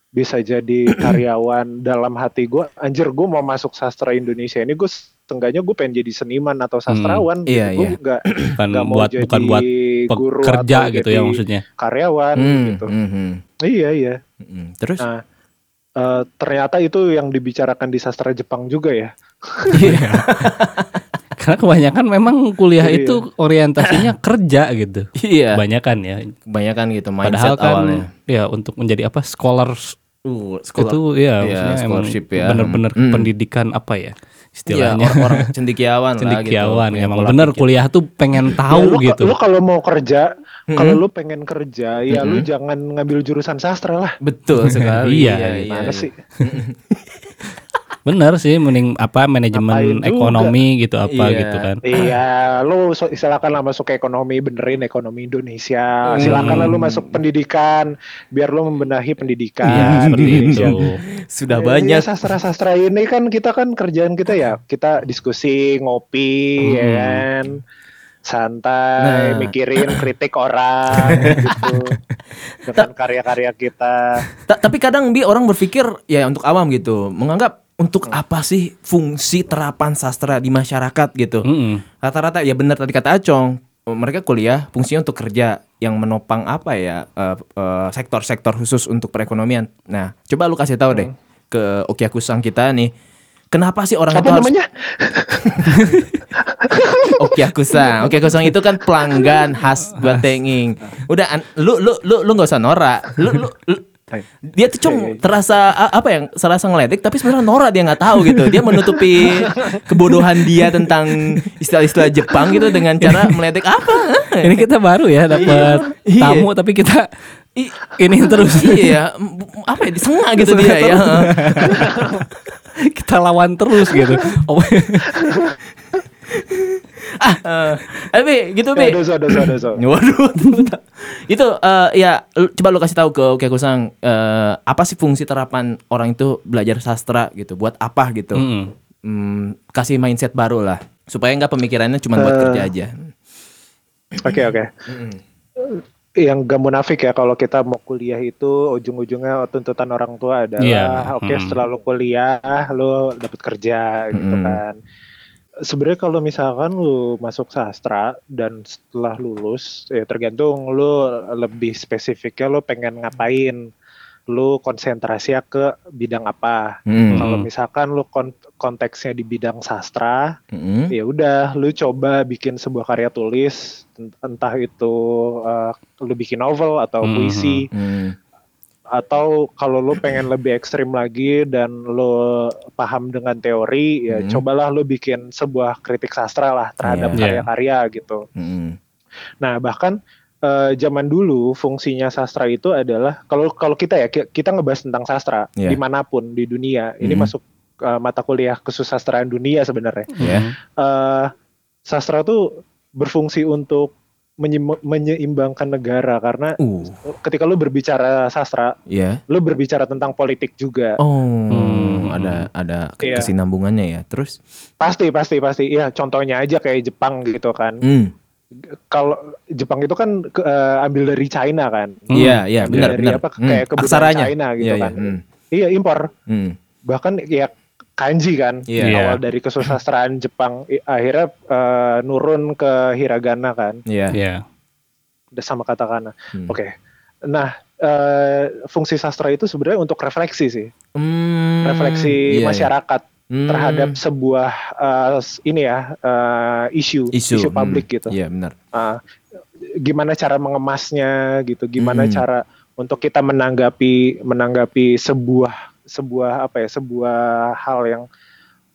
bisa jadi karyawan dalam hati gue anjir gue mau masuk sastra Indonesia ini gue setengahnya gue pengen jadi seniman atau sastrawan gitu. iya, gue iya. nggak bukan nggak mau buat jadi bukan buat guru atau gitu jadi ya maksudnya karyawan Hmm, gitu hmm, hmm, iya iya hmm. Terus? Nah, eh, ternyata itu yang dibicarakan di sastra Jepang juga ya karena kebanyakan memang kuliah Iya. itu orientasinya kerja gitu Iya. kebanyakan ya Kebanyakan gitu mindset padahal kan awalnya. ya untuk menjadi apa scholars Uh, itu ya Iya, maksudnya emang scholarship ya. bener-bener Hmm. pendidikan apa ya Iya, istilahnya orang-orang cendikiawan lah gitu. cendikiawan Punya emang bener pikir. kuliah tuh pengen Ya, tahu lu, gitu lu kalau mau kerja Mm-mm. kalau lu pengen kerja ya lu Mm-mm. jangan ngambil jurusan sastra lah Betul sekali. Iya, Mana sih bener sih mending apa manajemen ekonomi gitu apa Iya. gitu kan Iya, lu so- silakan lah masuk ke ekonomi, benerin ekonomi Indonesia. Hmm. Silakan lah lu masuk pendidikan, biar lu membenahi pendidikan. iya seperti di itu. Sudah Ya, banyak. ya, sastra-sastra ini kan kita kan kerjaan kita ya, kita diskusi, ngopi, ya Hmm. kan, santai, Nah. mikirin kritik orang gitu, dengan karya-karya kita. Ta- tapi kadang bi orang berpikir ya untuk awam gitu, menganggap untuk apa sih fungsi terapan sastra di masyarakat gitu. Mm-mm. Rata-rata ya benar tadi kata Acong, mereka kuliah fungsinya untuk kerja yang menopang apa ya eh, eh, sektor-sektor khusus untuk perekonomian. Nah, coba lu kasih tahu deh ke Okiakusang kita nih. Kenapa sih orang Apa itu harus namanya? Okiakusang. Okiakusang itu kan pelanggan khas buat tenging. Udah an- lu lu lu lu nggak usah norak. Lu lu, lu- dia tuh cung terasa a- apa yang serasa ngeledek tapi sebenarnya norak dia nggak tahu gitu. Dia menutupi kebodohan dia tentang istilah-istilah Jepang gitu dengan cara meledek apa? ini kita baru ya dapat Iya. tamu tapi kita I- ini terus iya, apa ya disengah gitu dia ya. kita lawan terus gitu oh, ah, eh, tapi gitu Ya, Bi. dosa, dosa, dosa. Waduh, itu eh, ya lu- coba lu kasih tahu ke Oke Kusang eh, apa sih fungsi terapan orang itu belajar sastra gitu, buat apa gitu? mm-mm. Hmm, kasih mindset baru lah supaya nggak pemikirannya cuma buat kerja aja. Oke, oke. Yang gak munafik ya kalau kita mau kuliah itu ujung-ujungnya tuntutan orang tua adalah Iya, oke mm. setelah lu kuliah lu dapat kerja gitu Mm. kan. Sebenarnya kalau misalkan lu masuk sastra dan setelah lulus ya tergantung lu lebih spesifiknya lu pengen ngapain. Lu konsentrasi ke bidang apa. Hmm. Kalau misalkan lu kon- konteksnya di bidang sastra, Hmm. ya udah lu coba bikin sebuah karya tulis ent- entah itu uh, lu bikin novel atau Mhm. puisi Hmm. atau kalau lu pengen lebih ekstrim lagi dan lu paham dengan teori ya Mhm. cobalah lu bikin sebuah kritik sastra lah terhadap Iya. karya-karya gitu. Hmm. Nah, bahkan eh, zaman dulu fungsinya sastra itu adalah kalau kalau kita ya ki- kita ngebahas tentang sastra Iya. di mana pun di dunia ini Mhm. masuk eh, mata kuliah kesusastraan dunia sebenarnya Ya. eh sastra tuh berfungsi untuk menyeimbangkan negara karena Uh, ketika lu berbicara sastra, ya. lu berbicara tentang politik juga. Oh, Hmm. ada ada ke- Iya. kesinambungannya ya. Terus, Pasti pasti pasti. Ya, contohnya aja kayak Jepang gitu kan. hmm. Kalau Jepang itu kan ke- eh, ambil dari China kan. Hmm. Iya, iya, benar dari benar. apa, Hmm, kayak kebudayaan Aksaranya. China gitu Iya, iya, kan. hmm. Iya, impor. Hmm. Bahkan ya kanji kan. Iya. Iya. Awal dari kesusastraan Jepang akhirnya eh, nurun ke hiragana kan. Iya. ya Udah sama katakana. Hmm. Oke. Nah, eh, fungsi sastra itu sebenarnya untuk refleksi sih. Hmm, refleksi iya, iya. masyarakat Hmm. terhadap sebuah uh, ini ya uh, isu isu, isu, publik hmm. gitu. Iya, benar. Uh, gimana cara mengemasnya gitu, gimana Hmm. cara untuk kita menanggapi menanggapi sebuah sebuah apa ya sebuah hal yang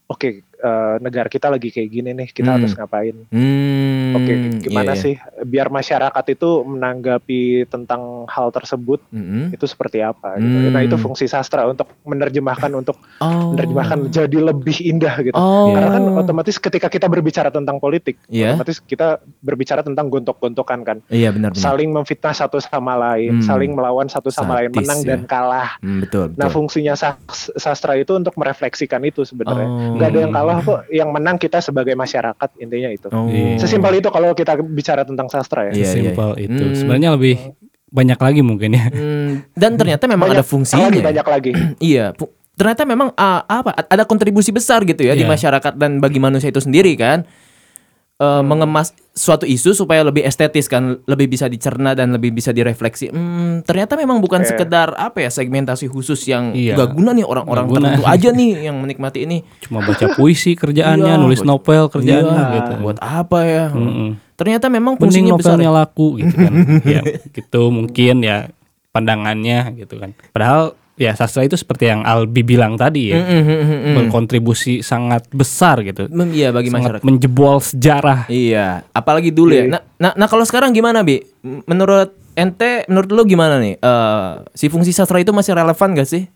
oke uh, negara kita lagi kayak gini nih kita Hmm. harus ngapain? Hmm. Oke, iya, gimana iya. sih biar masyarakat itu menanggapi tentang hal tersebut Mm-mm. itu seperti apa gitu. Hmm. Nah, itu fungsi sastra untuk menerjemahkan untuk Oh. menerjemahkan jadi lebih indah gitu. Oh. Karena kan otomatis ketika kita berbicara tentang politik, Iya. otomatis kita berbicara tentang gontok-gontokan kan, Iya, benar benar. saling memfitnah satu sama lain, Hmm. saling melawan satu sama lain, Sadis, menang ya. dan kalah. Hmm, betul, betul. Nah, fungsinya sas- sastra itu untuk merefleksikan itu sebenarnya. Oh. Nggak ada yang kalah kok, yang menang kita sebagai masyarakat intinya itu. Oh. Iya. Sesimpel itu kalau kita bicara tentang sastra ya. Iya, iya. simpel itu Hmm. sebenarnya lebih banyak lagi mungkin ya. Hmm, dan ternyata memang Banyak- ada fungsinya. lagi banyak lagi. iya, ternyata memang ah, apa ada kontribusi besar gitu ya di Iya. masyarakat dan bagi manusia itu sendiri kan. Eh, mengemas suatu isu supaya lebih estetis kan, lebih bisa dicerna dan lebih bisa direfleksi. Hmm, ternyata memang bukan Iya. sekedar apa ya segmentasi khusus yang Iya. gak guna nih orang-orang tertentu aja nih yang menikmati ini. Cuma baca puisi kerjaannya, Iya, nulis novel kerjaannya Iya, gitu. Buat apa ya? Mm-mm. Ternyata memang Mending fungsinya besar. novelnya laku gitu kan. ya, gitu mungkin ya pandangannya gitu kan. Padahal ya sastra itu seperti yang Albi bilang tadi ya, Mm, mm, mm, mm, mm. berkontribusi sangat besar gitu. Mem- Iya bagi sangat masyarakat. menjebol sejarah. Iya, apalagi dulu ya. Iya. Nah, nah, nah kalau sekarang gimana, Bi? Menurut ente, menurut lu gimana nih? Eh, si fungsi sastra itu masih relevan gak sih?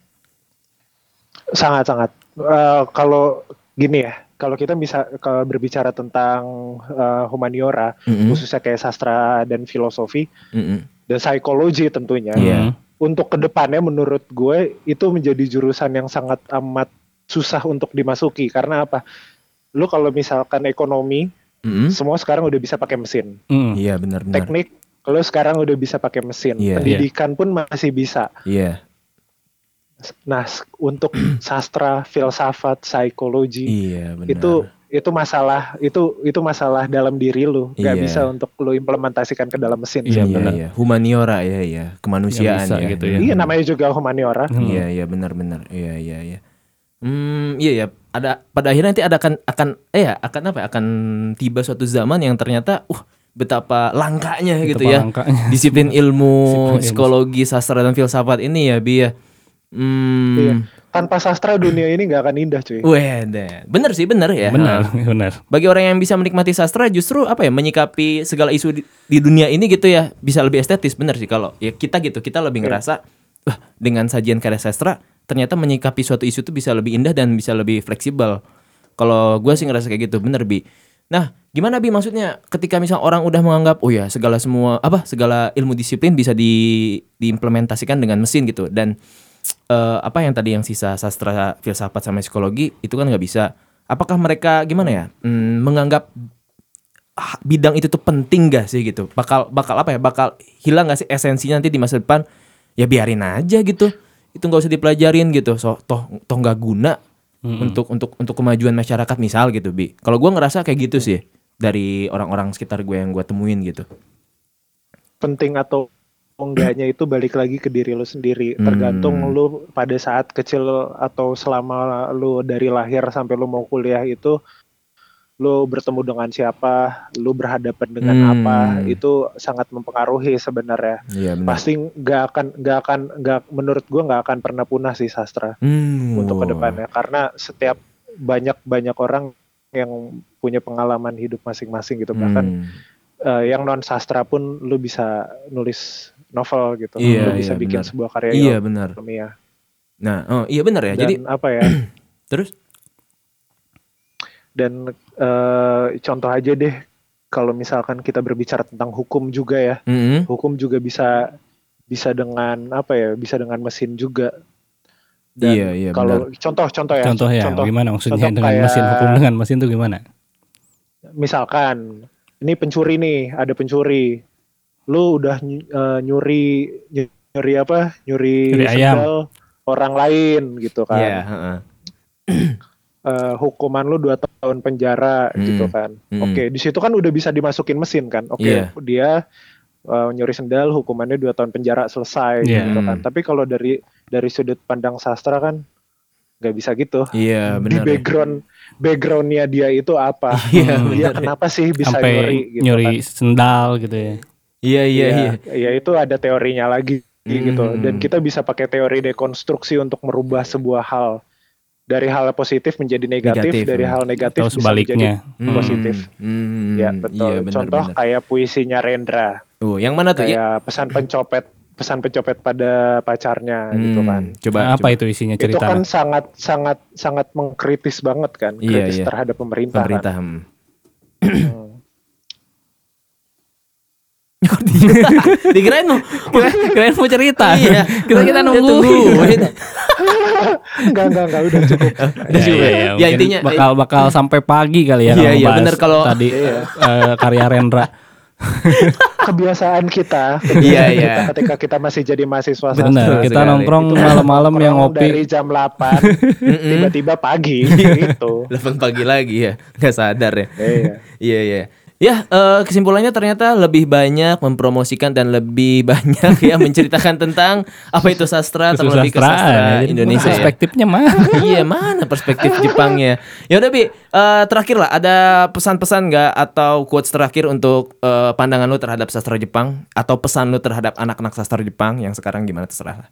Sangat sangat. Eh, kalau gini ya, kalau kita bisa kalau berbicara tentang eh, humaniora, Mm-mm. khususnya kayak sastra dan filosofi Mm-mm. dan psikologi tentunya. Iya. Untuk ke depannya menurut gue itu menjadi jurusan yang sangat amat susah untuk dimasuki karena apa? Lu kalau misalkan ekonomi, Mm-mm. semua sekarang udah bisa pakai mesin. Mm. Iya, benar-benar. Teknik, kalau sekarang udah bisa pakai mesin. Iya. Pendidikan pun masih bisa. Iya, Nah, s- untuk sastra, filsafat, psikologi iya benar. itu itu masalah itu itu masalah dalam diri lu nggak Iya. bisa untuk lu implementasikan ke dalam mesin Iya, iya, benar. iya. Humaniora ya, ya. Kemanusiaan bisa ya. gitu ya. iya namanya juga humaniora Hmm. Iya, iya benar-benar. Iya, iya, iya. Hmm, iya ya. Ada pada akhirnya nanti ada akan akan eh ya akan apa? ya, Akan tiba suatu zaman yang ternyata uh betapa langkanya gitu Betapa ya. langkanya. Disiplin ilmu, Disiplin ilmu. psikologi, sastra dan filsafat ini ya, Bi ya. Hmm. Iya. Tanpa sastra dunia ini nggak akan indah cuy Wede. Bener sih, bener ya. Benar, Nah, benar. Bagi orang yang bisa menikmati sastra justru apa ya menyikapi segala isu di, di dunia ini gitu ya bisa lebih estetis bener sih kalau ya kita gitu kita lebih ngerasa wah dengan sajian karya sastra ternyata menyikapi suatu isu itu bisa lebih indah dan bisa lebih fleksibel. Kalau gue sih ngerasa kayak gitu bener bi. Nah gimana bi maksudnya ketika misal orang udah menganggap oh ya segala semua apa segala ilmu disiplin bisa di diimplementasikan dengan mesin gitu dan eh, apa yang tadi yang sisa sastra filsafat sama psikologi itu kan nggak bisa. Apakah mereka gimana ya hmm, menganggap ah, bidang itu tuh penting gak sih gitu? Bakal bakal apa ya bakal hilang gak sih esensinya nanti di masa depan? Ya biarin aja gitu. Itu nggak usah dipelajarin gitu. So toh toh nggak guna untuk untuk untuk kemajuan masyarakat misal gitu bi. Kalau gua ngerasa kayak gitu sih dari orang-orang sekitar gue yang gue temuin gitu. Penting atau enggaknya itu balik lagi ke diri lu sendiri Hmm. tergantung lu pada saat kecil atau selama lu dari lahir sampai lu mau kuliah itu lu bertemu dengan siapa lu berhadapan dengan Hmm. apa itu sangat mempengaruhi sebenarnya iya benar pasti nggak akan nggak akan nggak menurut gua nggak akan pernah punah sih sastra Hmm, untuk ke depannya karena setiap banyak banyak orang yang punya pengalaman hidup masing-masing gitu bahkan Hmm. eh, yang non sastra pun lu bisa nulis novel gitu. Iya, lu bisa iya, bikin benar. sebuah karya iya benar. ilmiah. Nah oh iya benar ya. Dan jadi apa ya? Terus? Dan eh, contoh aja deh kalau misalkan kita berbicara tentang hukum juga ya. Mm-mm. hukum juga bisa bisa dengan apa ya? Bisa dengan mesin juga. Dan Iya, iya, kalau contoh-contoh ya. Contoh ya, gimana maksudnya contoh dengan kayak- mesin hukum dengan mesin itu gimana? misalkan ini pencuri nih ada pencuri lu udah eh, nyuri ny- nyuri apa nyuri, Nyuri ayam. orang lain gitu kan Iya, heeh. Eh, hukuman lu dua tahun penjara Hmm. gitu kan Hmm. oke di situ kan udah bisa dimasukin mesin kan oke Iya. dia eh, nyuri sendal hukumannya dua tahun penjara selesai Iya. gitu kan Hmm. tapi kalau dari dari sudut pandang sastra kan nggak bisa gitu iya di benar ya. background backgroundnya dia itu apa Iya, dia benar. kenapa sih bisa Sampai nyuri gitu nyuri kan sendal gitu ya. Iya iya iya ya itu ada teorinya lagi gitu Hmm. dan kita bisa pakai teori dekonstruksi untuk merubah sebuah hal dari hal positif menjadi negatif, Negatif, dari ya. hal negatif Atau bisa sebaliknya. menjadi positif Hmm, ya betul Iya, benar, contoh benar. kayak puisinya Rendra Oh, yang mana tuh? Ya. kayak pesan pencopet pesan pencopet pada pacarnya gitu Hmm, kan Coba Nah, apa coba. itu isinya itu cerita? kan sangat sangat sangat mengkritis banget kan Iya, kritis iya. terhadap pemerintah, pemerintah? kan. hmm. Dikirain mau Kirain mau cerita. Iya. kita kita nunggu. enggak enggak enggak udah cukup Udah cukup ya? Ya, mungkin intinya- bakal bakal sampai pagi kali ya. Iya, iya, bener kalau- tadi eh, karya Rendra. kebiasaan kita, kebiasaan Iya, kita iya. ketika kita masih jadi mahasiswa Benar, kita sekali. nongkrong malam-malam yang ngopi. dari jam 8 tiba-tiba pagi gitu. 8 pagi lagi ya, nggak sadar ya. Iya. Iya iya. Ya eh, kesimpulannya ternyata lebih banyak mempromosikan dan lebih banyak ya menceritakan tentang apa itu sastra terlebih ke sastra ya. Indonesia. ya. Perspektifnya mah. iya mana perspektif Jepangnya. Ya udah bi eh, terakhir lah ada pesan-pesan nggak atau quotes terakhir untuk eh, pandangan lu terhadap sastra Jepang atau pesan lu terhadap anak-anak sastra Jepang yang sekarang gimana terserah lah.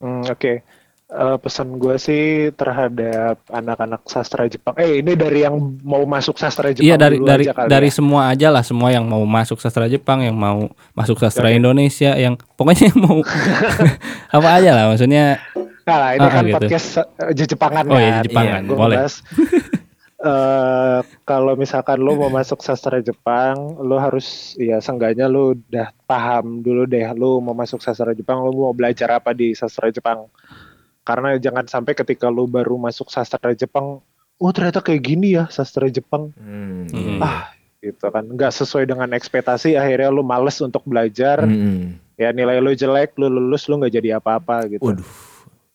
Hmm, Oke, Eh, pesan gue sih terhadap anak-anak sastra Jepang. Eh ini dari yang mau masuk sastra Jepang Iya dari dulu dari aja kali dari ya. semua aja lah semua yang mau masuk sastra Jepang, yang mau masuk sastra. Indonesia, yang pokoknya yang mau apa aja lah maksudnya. Nah, ini Ah, kan gitu. podcast uh, Jepangan Oh, iya, kan. Jepangan, Gua boleh. eh, kalau misalkan lu mau masuk sastra Jepang, lu harus ya seenggaknya lu udah paham dulu deh lu mau masuk sastra Jepang, lu mau belajar apa di sastra Jepang. Karena jangan sampai ketika lu baru masuk sastra Jepang, oh ternyata kayak gini ya sastra Jepang. Hmm, Hmm. Ah, gitu kan. Nggak sesuai dengan ekspektasi, akhirnya lu males untuk belajar. Hmm. Ya nilai lu jelek, lu lulus lu nggak jadi apa-apa gitu. Waduh.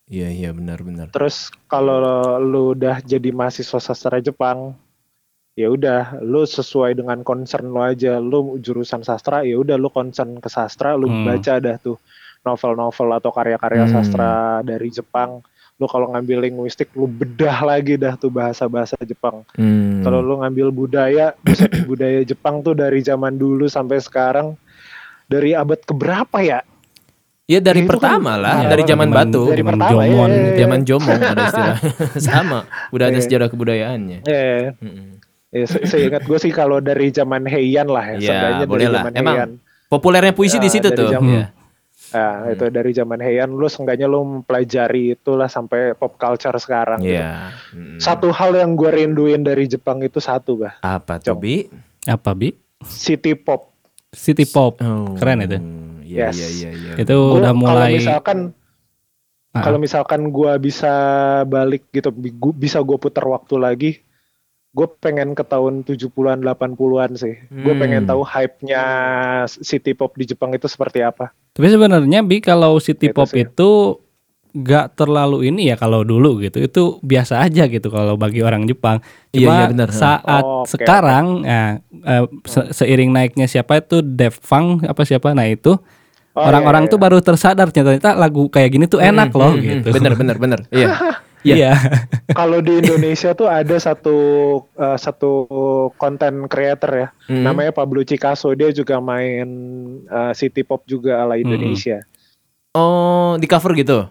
Iya iya benar-benar. Terus kalau lu udah jadi mahasiswa sastra Jepang, ya udah lu sesuai dengan concern lu aja. Lu jurusan sastra, ya udah lu concern ke sastra, lu Hmm. baca dah tuh novel-novel atau karya-karya Hmm. sastra dari Jepang. Lu kalau ngambil linguistik, lu bedah lagi dah tuh bahasa-bahasa Jepang. Hmm. Kalau lu ngambil budaya, budaya Jepang tuh dari zaman dulu sampai sekarang dari abad keberapa ya? Ya dari kan pertama lah, lama dari zaman batu, Dari zaman pertama, Jomon, ya, ya, ya. zaman jomong ada istilah. Sama, udah ada Iya. sejarah kebudayaannya. Mm-mm. Ya, se- seingat gue sih kalau dari zaman Heian lah ya, Ya, boleh dari lah. zaman Emang Heian. Populernya puisi Ya, di situ tuh. zaman- Iya. Nah, itu dari zaman Heian lu seenggaknya lu mempelajari itulah sampai pop culture sekarang. gitu. Iya. Mm. Satu hal yang gue rinduin dari Jepang itu satu, bah, Apa tuh. Bi? Apa bi? city pop. City pop. Oh. Keren itu. Iya, Yes. iya, iya, iya. Itu Gua udah mulai Kalau misalkan Ah. kalau misalkan gue bisa balik gitu, gua- bisa gue putar waktu lagi, gue pengen ke tahun 70-an 80-an sih. Gue Hmm. pengen tahu hype-nya city pop di Jepang itu seperti apa. Tapi sebenarnya bi kalau city Gitu pop sih. itu gak terlalu ini ya kalau dulu gitu. Itu biasa aja gitu kalau bagi orang Jepang. Iya, Cuma iya, benar. saat Oh, oke, sekarang nah, eh, se- seiring naiknya siapa itu Def Funk apa siapa nah itu Oh, orang-orang iya, tuh iya. baru tersadar ternyata lagu kayak gini tuh enak Hmm, loh hmm, hmm. gitu. Bener, bener, bener. Iya. Iya. kalau di Indonesia tuh ada satu eh, satu konten creator ya Hmm. namanya Pablo Picasso dia juga main eh, city pop juga ala Indonesia Oh, di cover gitu.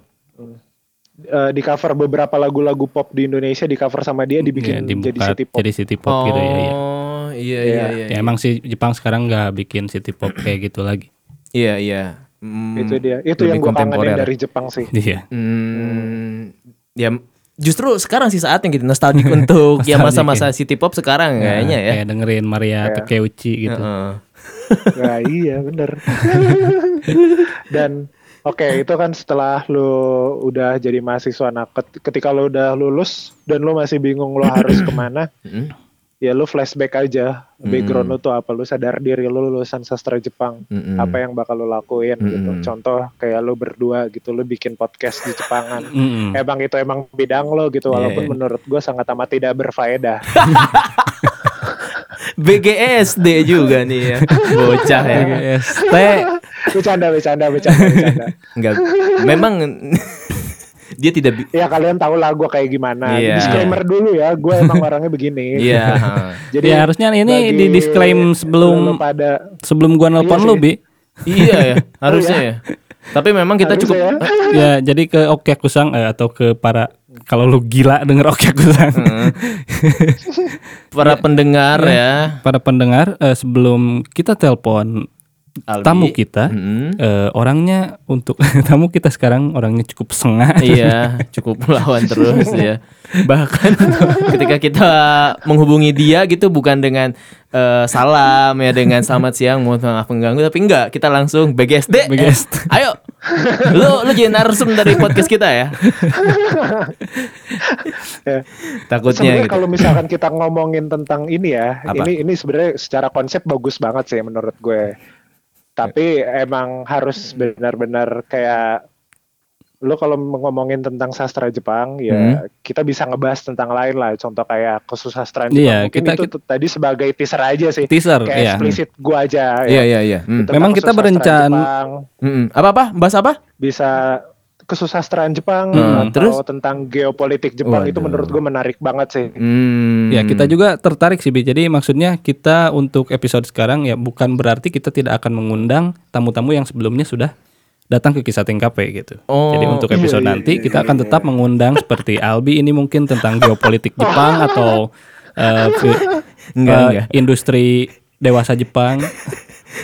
Eh, di cover beberapa lagu-lagu pop di Indonesia di cover sama dia Iya, dibikin dibuka jadi city pop jadi city pop gitu ya, ya. Oh, iya, iya, Iya. iya. Ya emang sih Jepang sekarang nggak bikin city pop kayak gitu lagi. Iya, iya. Hmm, itu dia itu yang gue kangenin kontemporer. dari Jepang sih Iya. Hmm, ya justru sekarang sih saatnya gitu nostalgic untuk ya Nostalgic, masa-masa city pop sekarang kayaknya ya. Kayak dengerin Maria Iya. Takeuchi gitu. Heeh. Nah, iya bener dan oke itu kan setelah lu udah jadi mahasiswa nah ket- ketika lu udah lulus dan lu masih bingung lu harus ke mana. Ya lu flashback aja background Hmm. lu tuh apa lu sadar diri lu lulusan sastra Jepang Mm-mm. apa yang bakal lu lakuin gitu Hmm. contoh kayak lu berdua gitu lu bikin podcast di Jepangan Mm-mm. emang itu emang bidang lo gitu Iya, walaupun iya. menurut gue sangat amat tidak berfaedah BGSD juga nih ya. Bocah ya. BGST. bercanda bercanda bercanda bercanda Enggak. Memang dia tidak bi- ya kalian tahu lah gue kayak gimana Iya. disclaimer dulu ya gue emang orangnya begini Iya. jadi Ya harusnya ini bagi di disclaim lu sebelum pada sebelum gua nelpon Iya lu bi. iya ya, harusnya ya. Tapi memang kita Harusnya cukup ya. Ya jadi ke Oke Kusang eh, atau ke para kalau lu gila denger Oke Kusang. Heeh. para pendengar ya. para pendengar eh, sebelum kita telepon Albi. tamu kita Mm-mm. eh, orangnya untuk tamu kita sekarang orangnya cukup sengah. Iya, cukup melawan terus ya. Bahkan ketika kita menghubungi dia gitu bukan dengan eh, salam ya dengan selamat siang mohon maaf mengganggu tapi enggak kita langsung BGSD. BGSD. Eh, ayo lu lu jadi narsum dari podcast kita ya. Ya. Takutnya Sebenarnya gitu. kalau misalkan kita ngomongin tentang ini ya, Apa? ini ini sebenarnya secara konsep bagus banget sih menurut gue. Tapi emang harus benar-benar kayak lo kalau ngomongin tentang sastra Jepang ya Hmm. kita bisa ngebahas tentang lain lah. Contoh kayak kesusastraan Iya, Jepang. Mungkin kita- itu kita- tadi sebagai teaser aja sih. Teaser, kayak iya. eksplisit gua aja. Iya ya. iya iya. Hmm. Memang kita berencana- Jepang, Mm-mm. Apa apa? Bahas apa? bisa kesusastraan Jepang Hmm, atau terus? tentang geopolitik Jepang itu Waduh. menurut gue menarik banget sih. Hmm. Ya kita juga tertarik sih Bi. Jadi maksudnya kita untuk episode sekarang ya bukan berarti kita tidak akan mengundang tamu-tamu yang sebelumnya sudah datang ke kisah TKP gitu. Oh, Jadi untuk episode iya, iya, nanti iya, kita akan iya, tetap mengundang seperti Albi ini mungkin tentang geopolitik Jepang atau eh, fi- Enggak, eh, enggak. industri dewasa Jepang.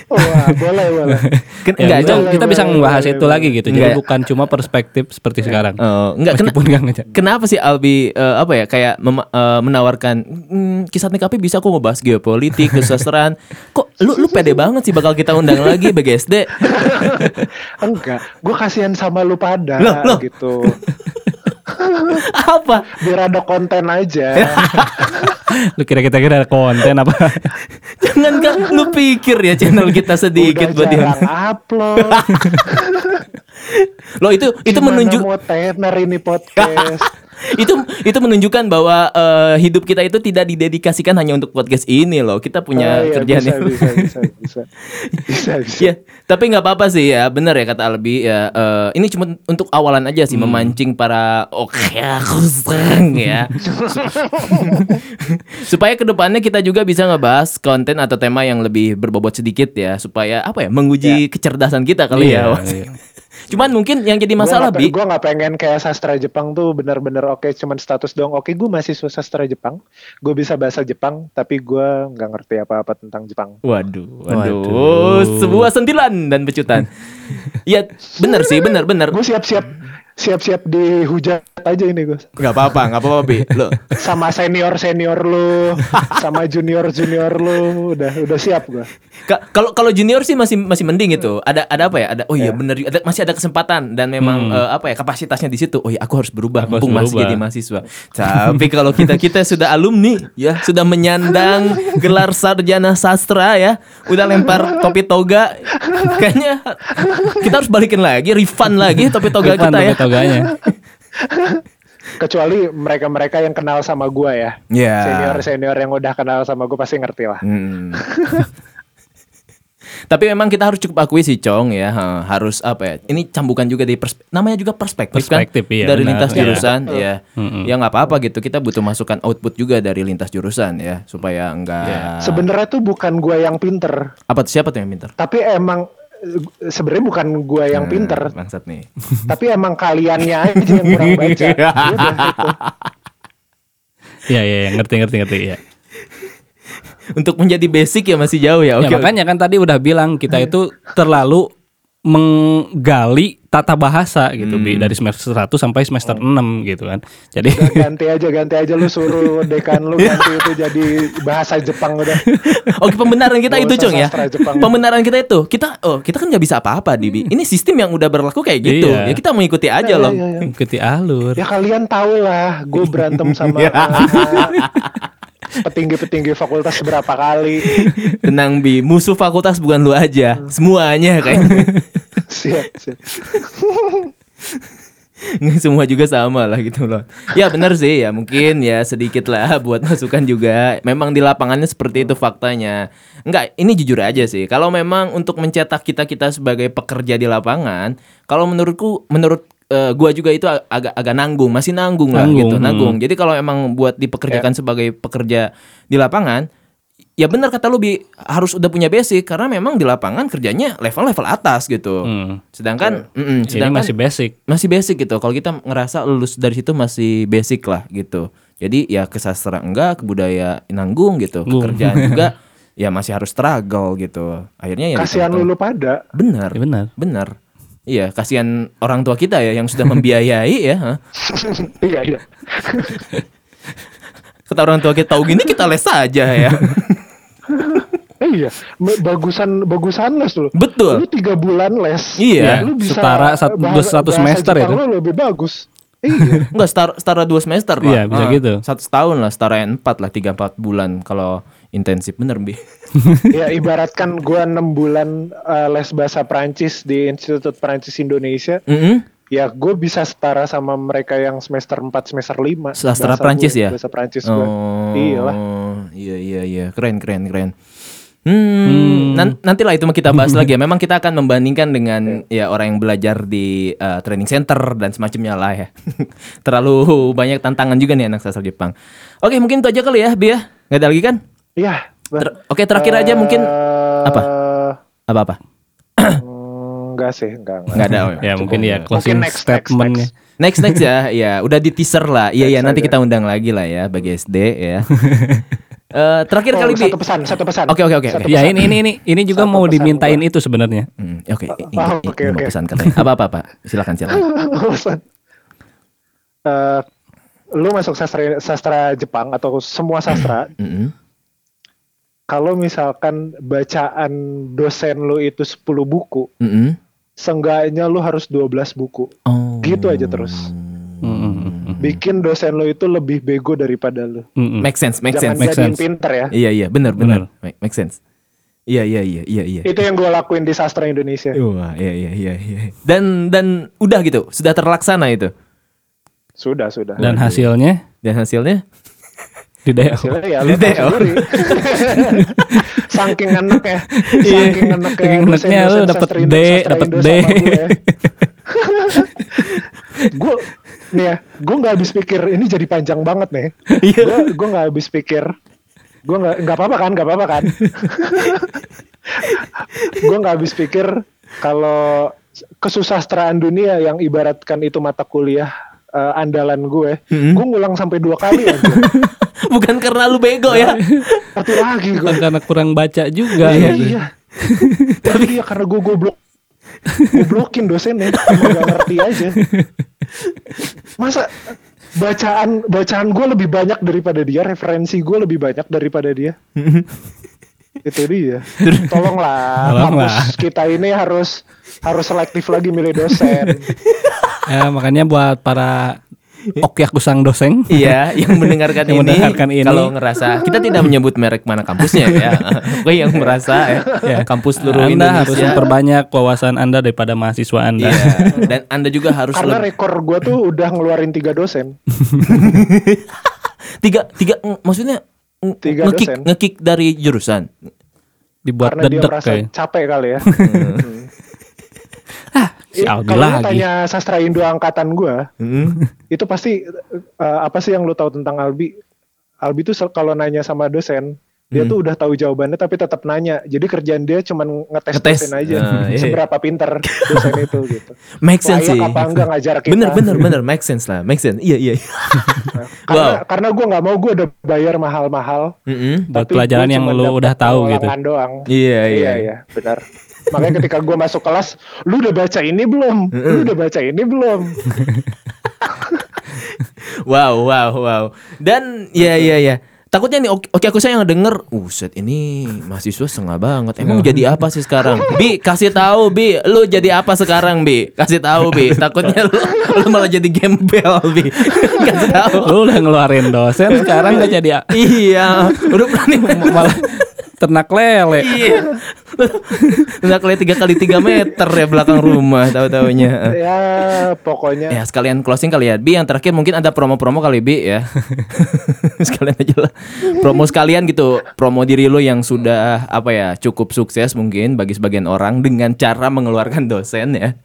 Wah, boleh boleh. Ken- Ya, enggak, itu Cong. kita bisa boleh, membahas boleh, itu boleh. lagi gitu. Jadi Enggak. bukan cuma perspektif seperti sekarang. Oh, enggak kena- Meskipun enggak ngejak. Kenapa sih Albi eh, apa ya kayak mem- eh, menawarkan "Hmm, kisah TKP bisa kok ngebahas geopolitik, kesusastraan. Kok lu lu pede banget sih bakal kita undang lagi BGSD? Enggak, gue kasihan sama lu pada Loh, loh. gitu. apa? Biar ada konten aja. Lu kira kita kira ada konten apa? Jangan kan lu pikir ya channel kita sedikit buat dia. upload. Loh itu itu Gimana menunjuk mau tenar ini podcast. itu itu menunjukkan bahwa eh, hidup kita itu tidak didedikasikan hanya untuk podcast ini loh. Kita punya Oh, iya, kerjaan bisa, yang bisa, bisa, bisa, bisa, bisa. Ya, tapi nggak apa-apa sih ya, benar ya kata Albi ya. eh, ini cuma untuk awalan aja sih, memancing para oke serang ya. supaya ke depannya kita juga bisa ngebahas konten atau tema yang lebih berbobot sedikit ya, supaya apa ya, menguji kecerdasan kita kali ya. Iya, iya. Cuman mungkin yang jadi masalah bi, gue nggak pengen kayak sastra Jepang tuh bener-bener oke cuman status doang oke gue masih sastra Jepang gue bisa bahasa Jepang tapi gue nggak ngerti apa-apa tentang Jepang Waduh, waduh, Waduh. sebuah sentilan dan pecutan. Iya, benar sih, benar, benar. gue siap-siap siap-siap dihujat aja ini gue Gak apa-apa, gak apa-apa, Bi. Lo, sama senior senior lu sama junior junior lu udah udah siap gue Ka- kalau kalau junior sih masih masih mending itu. Ada ada apa ya? Ada oh iya bener ada, masih ada kesempatan dan memang eh, apa ya kapasitasnya di situ. Oh iya aku harus berubah Aku harus mumpung masih berubah. jadi mahasiswa. Tapi kalau kita kita sudah alumni ya, sudah menyandang gelar sarjana sastra ya, udah lempar topi toga kayaknya kita harus balikin lagi, refund lagi topi toga kita ya. Toga toganya. kecuali mereka-mereka yang kenal sama gue ya Ya. senior senior yang udah kenal sama gue pasti ngerti lah Hmm. Tapi memang kita harus cukup akui sih Cong ya ha, harus apa ya ini cambukan juga di perspe- namanya juga perspektif, Perspektif, kan iya, dari benar. lintas Iya. jurusan ya Mm-mm. ya nggak apa-apa gitu kita butuh masukan output juga dari lintas jurusan ya supaya enggak Iya. sebenarnya tuh bukan gue yang pinter apa tuh siapa tuh yang pinter tapi emang sebenarnya bukan gue yang Nah, pinter. bangsat nih. Tapi emang kaliannya aja yang kurang baca. Iya. Iya, ngerti ngerti ngerti ya. untuk menjadi basic ya masih jauh ya. Ya oke. makanya kan tadi udah bilang kita itu terlalu menggali tata bahasa gitu Bi, dari semester 1 sampai semester 6 gitu kan. Jadi Udah, ganti aja ganti aja lu suruh dekan lu ganti itu jadi bahasa Jepang udah Oke pembenaran kita itu Cong ya Jepang. Pembenaran kita itu Kita oh kita kan nggak bisa apa-apa Dibi Ini sistem yang udah berlaku kayak gitu Iya. Ya kita mengikuti aja Ya, loh ya, ya. ikuti alur. Ya kalian tahu lah, gue berantem sama Iya. Petinggi-petinggi fakultas berapa kali. Tenang Bi, musuh fakultas bukan lu aja, semuanya kayaknya. Siap, siap. Semua juga sama lah gitu loh. Ya benar sih ya, mungkin ya sedikit lah buat masukan juga. Memang di lapangannya seperti itu faktanya. Enggak, ini jujur aja sih. Kalau memang untuk mencetak kita-kita sebagai pekerja di lapangan, kalau menurutku menurut eh, gua juga itu ag- agak agak nanggung, masih nanggung lah Nanggung, gitu, hmm. nanggung. Jadi kalau emang buat dipekerjakan sebagai pekerja di lapangan, ya benar kata lu Bi, harus udah punya basic karena memang di lapangan kerjanya level-level atas gitu. Hmm. Sedangkan mm-mm, Ini sedangkan masih basic. masih basic gitu. Kalau kita ngerasa lulus dari situ masih basic lah gitu. Jadi ya ke sastra enggak, ke budaya nanggung gitu. Nanggung. Kerjaan juga ya masih harus struggle gitu. Akhirnya ya Kasihan tengah-tengah- lu lu pada. Benar. Ya benar. Benar. Iya, kasihan orang tua kita ya yang sudah membiayai ya. ha. Iya, iya. Kata orang tua kita tahu gini kita les saja ya. Iya, bagusan bagusan les lu. Betul. Lu tiga bulan les. Iya. Lu bisa Setara sat- bahasa- satu bahasa semester Jepang itu. Lu lebih bagus. Iya. Enggak setara, setara dua semester lah. Iya, bisa gitu. Satu setahun lah, setara empat lah, tiga empat bulan kalau intensif bener bi. ya ibaratkan gua enam bulan eh, les bahasa Prancis di Institut Prancis Indonesia. Mm-mm. Ya gue bisa setara sama mereka yang semester 4, semester 5 Sastra Prancis ya? Bahasa Prancis gue Oh, Iyalah Iya iya iya, keren keren keren. Hmm, nan- nantilah itu kita bahas lagi ya. Memang kita akan membandingkan dengan ya orang yang belajar di uh, training center dan semacamnya lah ya. Terlalu banyak tantangan juga nih anak sastra Jepang. Oke, mungkin itu aja kali ya, Bi ya. Gak ada lagi kan? Iya Ter- Oke, terakhir aja mungkin Eh, apa? Apa-apa? mm, Enggak sih Enggak, enggak. Nggak ada. oh, Ya cukup. mungkin ya closing next, next, statementnya. Next next ya, ya udah di teaser lah. Iya ya, Next nanti aja. kita undang lagi lah ya bagi SD ya. Eh, terakhir Oh, kali Bi. satu pesan Satu pesan Oke, oke, oke. Ya ini ini ini ini juga Satu mau pesan dimintain gua. itu sebenarnya. Hmm, oke, Oh, ini- oke, mau oke. pesan katanya. Apa apa Pak? Silakan silakan. Pesan. Eh, lu masuk sastra sastra Jepang atau semua sastra Mm-mm. Kalau misalkan bacaan dosen lu itu 10 buku Mm-mm. seenggaknya lu harus 12 buku Oh. Gitu aja terus. Mm-mm. bikin dosen lu itu lebih bego daripada lu Mm-mm. Make sense, make jangan sense. make sense. pinter ya Iya iya, benar benar. Make, make sense. Iya iya iya iya iya. itu yang gue lakuin di sastra Indonesia Wah, iya iya iya iya. Dan dan udah gitu, sudah terlaksana itu. sudah sudah Dan hasilnya Dan hasilnya? Di DO. Ya Di DO. saking enak ya Iya, saking enak ya saking enaknya lu dapet D, dapet D. gue nih ya gue nggak habis pikir ini jadi panjang banget nih Iya. gue gue nggak habis pikir gue nggak nggak apa-apa kan nggak apa-apa kan gue nggak habis pikir kalau kesusastraan dunia yang ibaratkan itu mata kuliah eh, andalan gue Mm-mm. gue ngulang sampai dua kali aja Bukan karena lu bego ya. satu lagi gue Bukan karena kurang baca juga. iya gitu. iya tapi iya karena gue goblok goblokin dosennya emang gak ngerti aja masa bacaan bacaan gue lebih banyak daripada dia referensi gue lebih banyak daripada dia itu dia tolonglah Tolonglah. kampus kita ini harus harus selektif lagi milih dosen Ya, makanya buat para okyak kusang doseng. Iya, yang mendengarkan Yang ini, mendengarkan ini. kalau ngerasa kita tidak menyebut merek mana kampusnya ya. Oke, yang merasa ya, Ya. kampus seluruh Anda harus Indonesia. memperbanyak wawasan Anda daripada mahasiswa Anda. Iya, dan Anda juga harus karena lebih- rekor gue tuh udah ngeluarin tiga dosen tiga tiga maksudnya Tiga ngekick dosen. ngekick dari jurusan. Dibuat karena dia dedek merasa kayak. capek kali ya Si Iya, Aldi kalau tanya sastra Indo angkatan gue itu pasti eh, apa sih yang lu tahu tentang Albi? Albi tuh kalau nanya sama dosen, dia tuh udah tahu jawabannya tapi tetap nanya. Jadi kerjaan dia cuman ngetes, Ngetes. dosen aja Ah, iya. seberapa pinter dosen itu gitu. Make sense Layak sih. apa enggak ngajar kita? Bener bener bener make sense lah, make sense. Iya iya. Nah, karena Wow. karena gue nggak mau gue udah bayar mahal-mahal. Mm-mm. Buat tapi pelajaran yang lu dapet udah tahu gitu. doang. Iya iya. Iya iya benar. Makanya ketika gue masuk kelas, lu udah baca ini belum? Lu udah baca ini belum? Wow wow wow. Dan ya ya ya. Takutnya nih oke aku saya yang denger, uset ini mahasiswa setengah banget. Emang jadi apa sih sekarang? Bi, kasih tahu Bi, lu jadi apa sekarang Bi? Kasih tahu Bi. Takutnya lu, lu malah jadi gembel Bi. kasih tahu. Lu udah ngeluarin dosen sekarang gak jadi Iya, udah berani malah ternak lele. Iya. Nggak kali tiga kali tiga meter ya belakang rumah tahu taunya. ya pokoknya Ya sekalian closing kali ya Bi yang terakhir mungkin ada promo-promo kali Bi ya Sekalian aja lah Promo sekalian gitu Promo diri lo yang sudah apa ya cukup sukses mungkin bagi sebagian orang Dengan cara mengeluarkan dosen ya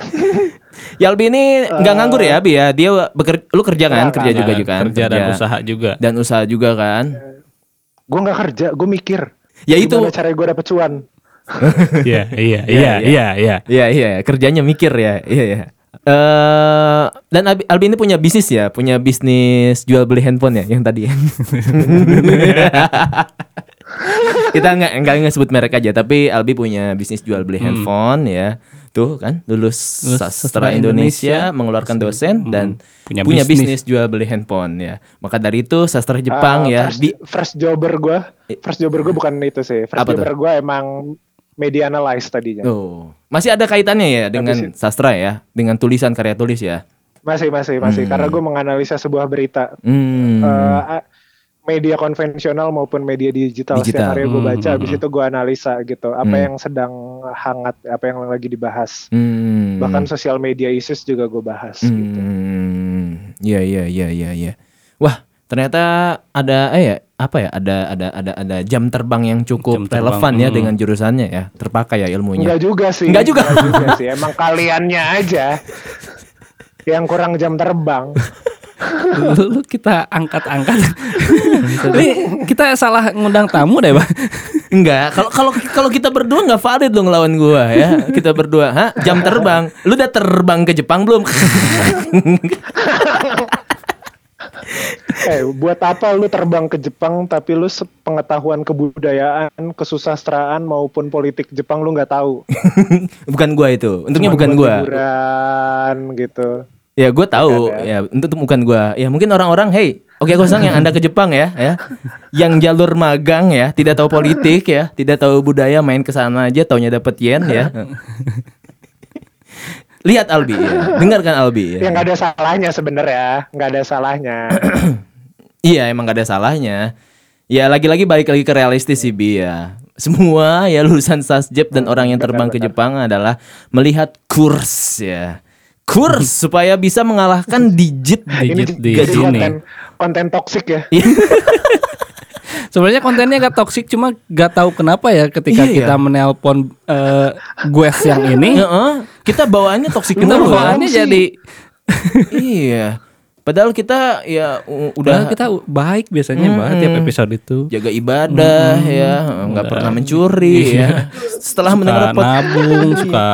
Yalbi ini nggak nganggur ya Bi ya Dia bekerja, lu kerja kan? Kerja juga juga kan? kerja dan usaha juga. Dan usaha juga kan? Gue nggak kerja, gue mikir. Ya itu Gimana caranya gue dapet cuan? Iya, iya, iya, iya, iya. Iya iya kerjanya mikir ya iya iya. Eh dan Albi, Albi ini punya bisnis ya, punya bisnis jual beli handphone ya yang tadi. Kita nggak nggak nggak sebut merek aja, tapi Albi punya bisnis jual beli handphone ya. Tuh kan lulus Lulus sastra sastra Indonesia, Indonesia, mengeluarkan dosen dan punya punya, bisnis. bisnis. jual beli handphone ya. Maka dari itu sastra Jepang Ah, ya first, di first jobber gue first jobber gue bukan itu sih first Apa tuh? jobber gue emang media analyze tadinya Oh, masih ada kaitannya ya dengan sastra ya, dengan tulisan karya tulis ya. masih masih masih karena gue menganalisa sebuah berita Hmm. A- media konvensional maupun media digital, Digital. setiap hari gue baca Hmm, habis itu gue analisa gitu apa Hmm. yang sedang hangat apa yang lagi dibahas Hmm. bahkan sosial media issues juga gue bahas gitu Hmm. Iya iya iya iya iya. Wah, ternyata ada eh ya apa ya? Ada ada ada ada jam terbang yang cukup Jam terbang, relevan ya hmm. dengan jurusannya ya. Terpakai ya ilmunya. Enggak juga sih Enggak juga. sih emang kaliannya aja yang kurang jam terbang Lu kita angkat-angkat. Ini kita salah ngundang tamu deh, Bang. Enggak, kalau kalau kalau kita berdua nggak valid dong lawan gua ya. Kita berdua, ha? Jam terbang. Lu udah terbang ke Jepang belum? eh buat apa lu terbang ke Jepang tapi lu pengetahuan kebudayaan kesusastraan maupun politik Jepang lu nggak tahu bukan gua itu. Untungnya Cuman bukan gua. hiburan gitu Ya gue tahu. Bukan, ya. Untuk itu bukan gue ya mungkin orang-orang hey oke kosong yang anda ke Jepang ya ya. Yang jalur magang ya tidak tahu politik ya tidak tahu budaya main ke sana aja taunya dapat yen ya. Lihat Albi ya. Dengarkan Albi ya. Yang nggak ada salahnya sebenarnya nggak ada salahnya. Iya emang gak ada salahnya. Ya lagi-lagi balik lagi ke realistis sih Bi ya. Semua ya lulusan sasjep dan orang yang terbang ke Jepang adalah melihat kurs ya kurs supaya bisa mengalahkan digit Digit di jadi sini. konten konten toksik ya Sebenarnya kontennya gak toksik cuma gak tahu kenapa ya ketika Iya, kita iya. menelpon eh gue yang ini Heeh, kita bawaannya toksik kita kan? bawaannya jadi iya. Padahal kita ya udah udah kita baik biasanya Mbak tiap episode itu. jaga ibadah ya, nggak pernah mencuri ya. Setelah mendengar Suka pot nabung, suka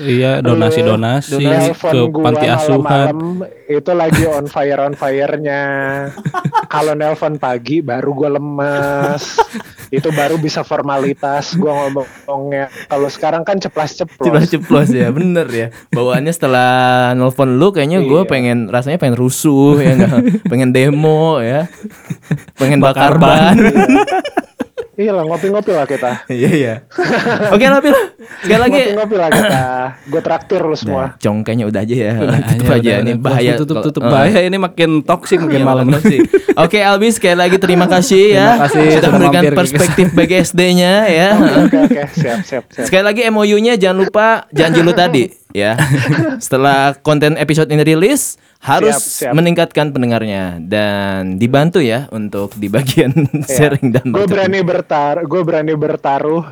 iya donasi-donasi ke gua panti asuhan. itu lagi on fire on fire-nya. Kalau nelpon pagi baru gue lemes. itu baru bisa formalitas gue ngomongnya. Kalau sekarang kan ceplas-ceplos. ceplos-ceplos ya, bener ya. Bawaannya setelah nelpon lu kayaknya gue Iya. pengen rasanya pengen rusuh ya nggak? pengen demo ya. Pengen bakar, Bakar ban. ban. Iya lah ngopi-ngopi lah kita. Iya iya. Oke lah Pil. Sekali lagi. Ngopi-ngopi lah kita. Gue traktir lu semua. Nah, cong kayaknya udah aja ya. Udah, tutup ayo, aja udah, ini bahaya. tutup tutup eh. bahaya ini makin toksik makin malam. sih. Oke Albi sekali lagi terima kasih ya Terima kasih sudah sudah memberikan perspektif BGSD-nya ya. Oke oke siap siap siap. Sekali lagi MOU-nya jangan lupa janji lu tadi ya. Setelah konten episode ini rilis harus Siap, siap. meningkatkan pendengarnya dan dibantu ya untuk di bagian sharing dan Gue berani bertar, gue berani bertaruh,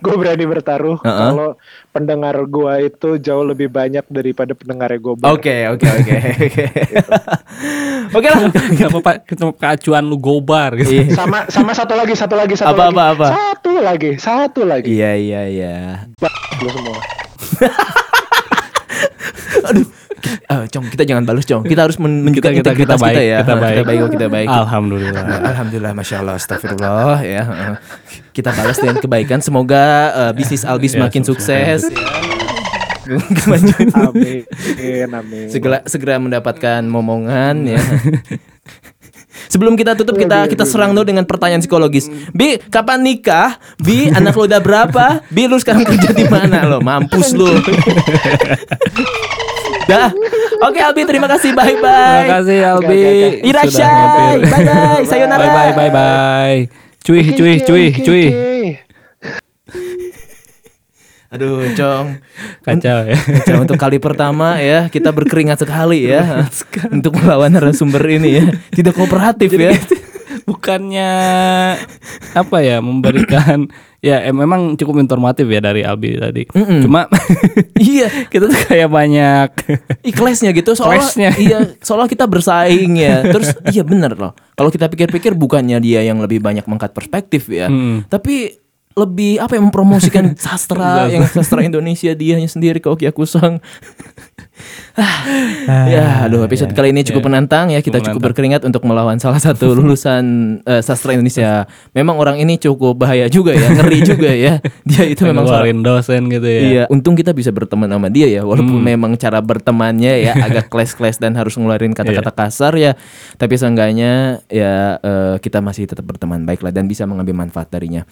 gue berani bertaruh Uh-uh. kalau pendengar gue itu jauh lebih banyak daripada pendengar gue. Oke oke oke oke. Oke lah. Kenapa Pak kenapa keacuan lu gobar gitu. Iya. Sama sama satu lagi, satu lagi, satu Apa, lagi, apa, apa? satu lagi, satu lagi. Iya iya iya. Lu semua. Aduh. Ah, Cong, kita jangan balus, Cong. Kita harus men- menunjukkan Kita- kita- kita integritas kita, baik, ya. kita baik. Kita baik, kita baik. Alhamdulillah. Alhamdulillah, masya Allah, astagfirullah ya. Kita balas dengan kebaikan. Semoga eh, bisnis Albis Ya, makin sukses. sukses. ya. Kemajuan. Amin, amin. segera segera mendapatkan momongan ya. Sebelum kita tutup kita kita serang dulu dengan pertanyaan psikologis. Bi, kapan nikah? Bi, anak lo udah berapa? Bi, lu sekarang kerja di mana lo? Mampus lu. Dah. Oke Albi, terima kasih. Bye Terima bye. kasih Albi. Irashai. Bye bye. Sayonara. Bye bye bye bye. Cuy cuy cuy cuy. Aduh, Cong. Kacau ya. Cong, untuk kali pertama ya kita berkeringat sekali ya untuk melawan narasumber ini ya. Tidak kooperatif ya. Bukannya apa ya memberikan ya em- memang cukup informatif ya dari Albi tadi. Mm-mm. Cuma iya, kita tuh kayak banyak Ikhlasnya gitu soalnya iya soalnya kita bersaing ya terus iya bener loh kalau kita pikir-pikir bukannya dia yang lebih banyak mengangkat perspektif ya Hmm. tapi lebih apa ya mempromosikan sastra yang sastra Indonesia dianya sendiri ke Oki Akusang ya, aduh episode kali ini cukup menantang ya. Kita Cukup cukup berkeringat untuk melawan salah satu lulusan eh, sastra Indonesia. Memang orang ini cukup bahaya juga ya, ngeri juga ya. Dia itu memang seorang dosen gitu ya. Iya, untung kita bisa berteman sama dia ya, walaupun memang cara bertemannya ya agak kles-kles dan harus ngeluarin kata-kata kasar ya, tapi seenggaknya ya eh, kita masih tetap berteman baiklah dan bisa mengambil manfaat darinya.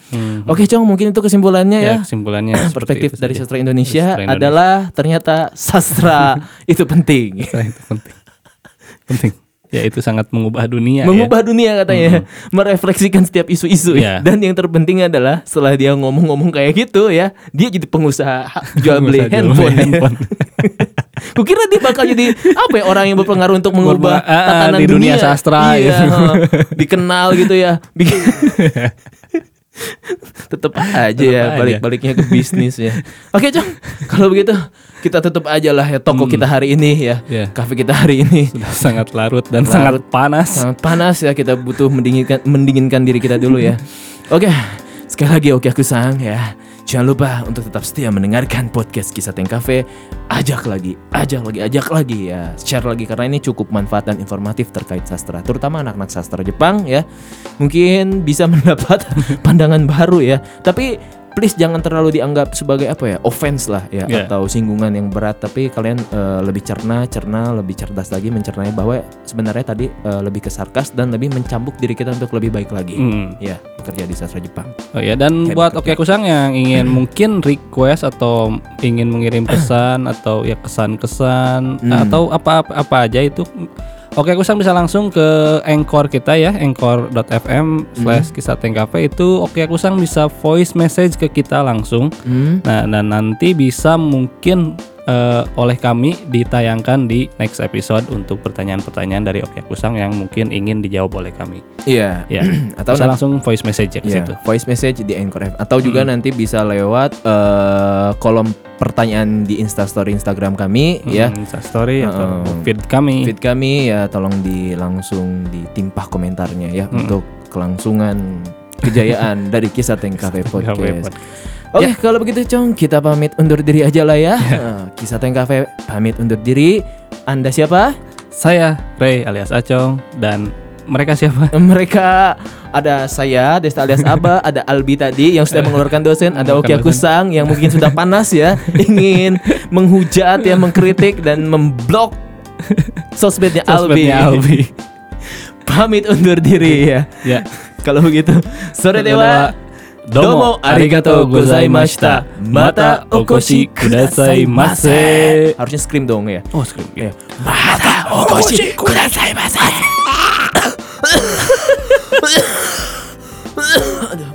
Oke, Cong, mungkin itu kesimpulannya ya. Ya, kesimpulannya Perspektif dari sastra Indonesia, Sastra Indonesia. adalah ternyata sastra itu penting. Nah, itu penting. penting. Ya itu sangat mengubah dunia Mengubah dunia katanya, merefleksikan setiap isu-isu ya. Iya. Dan yang terpenting adalah setelah dia ngomong-ngomong kayak gitu ya, dia jadi pengusaha jual beli handphone. ya. handphone. Kukira dia bakal jadi apa ya orang yang berpengaruh untuk mengubah Mengubah, ah, tatanan di dunia sastra Iya, gitu. dikenal gitu ya. Bikin tetep aja Tetep ya balik-baliknya ke bisnis ya. Oke, Cong. Kalau begitu kita tutup aja lah ya toko kita hari ini ya. Iya. Kafe kita hari ini. Sudah sangat larut dan Larut. sangat panas. Sangat panas ya kita butuh mendinginkan mendinginkan diri kita dulu ya. Oke, sekali lagi oke aku sang ya. Jangan lupa untuk tetap setia mendengarkan podcast Kisah Teng Cafe. Ajak lagi, ajak lagi, ajak lagi ya. Share lagi karena ini cukup manfaat dan informatif terkait sastra, terutama anak-anak sastra Jepang ya. Mungkin bisa mendapat pandangan baru ya. Tapi please jangan terlalu dianggap sebagai apa ya offense lah ya Yeah. atau singgungan yang berat tapi kalian eh, lebih cerna cerna lebih cerdas lagi mencernai bahwa sebenarnya tadi eh, lebih ke sarkas dan lebih mencambuk diri kita untuk lebih baik lagi Hmm. ya bekerja di sastra Jepang Oh ya dan Kayak buat gitu. Oke Kusang yang ingin mungkin request atau ingin mengirim pesan atau ya kesan-kesan Hmm. atau apa apa aja itu Oke Kusang bisa langsung ke anchor kita ya anchor.fm slash kisah Tengkafe itu Oke Kusang bisa voice message ke kita langsung. Hmm. Nah dan nanti bisa mungkin eh, oleh kami ditayangkan di next episode untuk pertanyaan-pertanyaan dari Oke Kusang yang mungkin ingin dijawab oleh kami. Iya. Ya atau bisa langsung voice message ya ke ya, situ. voice message di Anchor atau juga nanti bisa lewat eh, kolom pertanyaan di Instastory Instagram kami ya. Hmm, Insta story atau Heeh. feed kami. feed kami ya. Tolong di langsung ditimpah komentarnya ya untuk kelangsungan kejayaan dari kisah Teng Cafe Podcast. Oke, kalau begitu Cong, kita pamit undur diri aja lah ya. Eh, kisah Teng Cafe pamit undur diri. Anda siapa? Saya Ray alias Acong dan mereka siapa? Mereka ada saya Desta alias Aba, ada Albi tadi yang sudah mengeluarkan dosen, ada Oki. Akusang yang mungkin sudah panas ya, ingin menghujat ya, mengkritik dan memblok sosmednya Albi. Albi. Pamit undur diri ya. ya. Kalau begitu, sore dewa. Domo arigato gozaimashita. Mata okoshi kudasai Harusnya scream dong ya. Oh, screen. Iya. Mata okoshi kudasai Aduh, batuk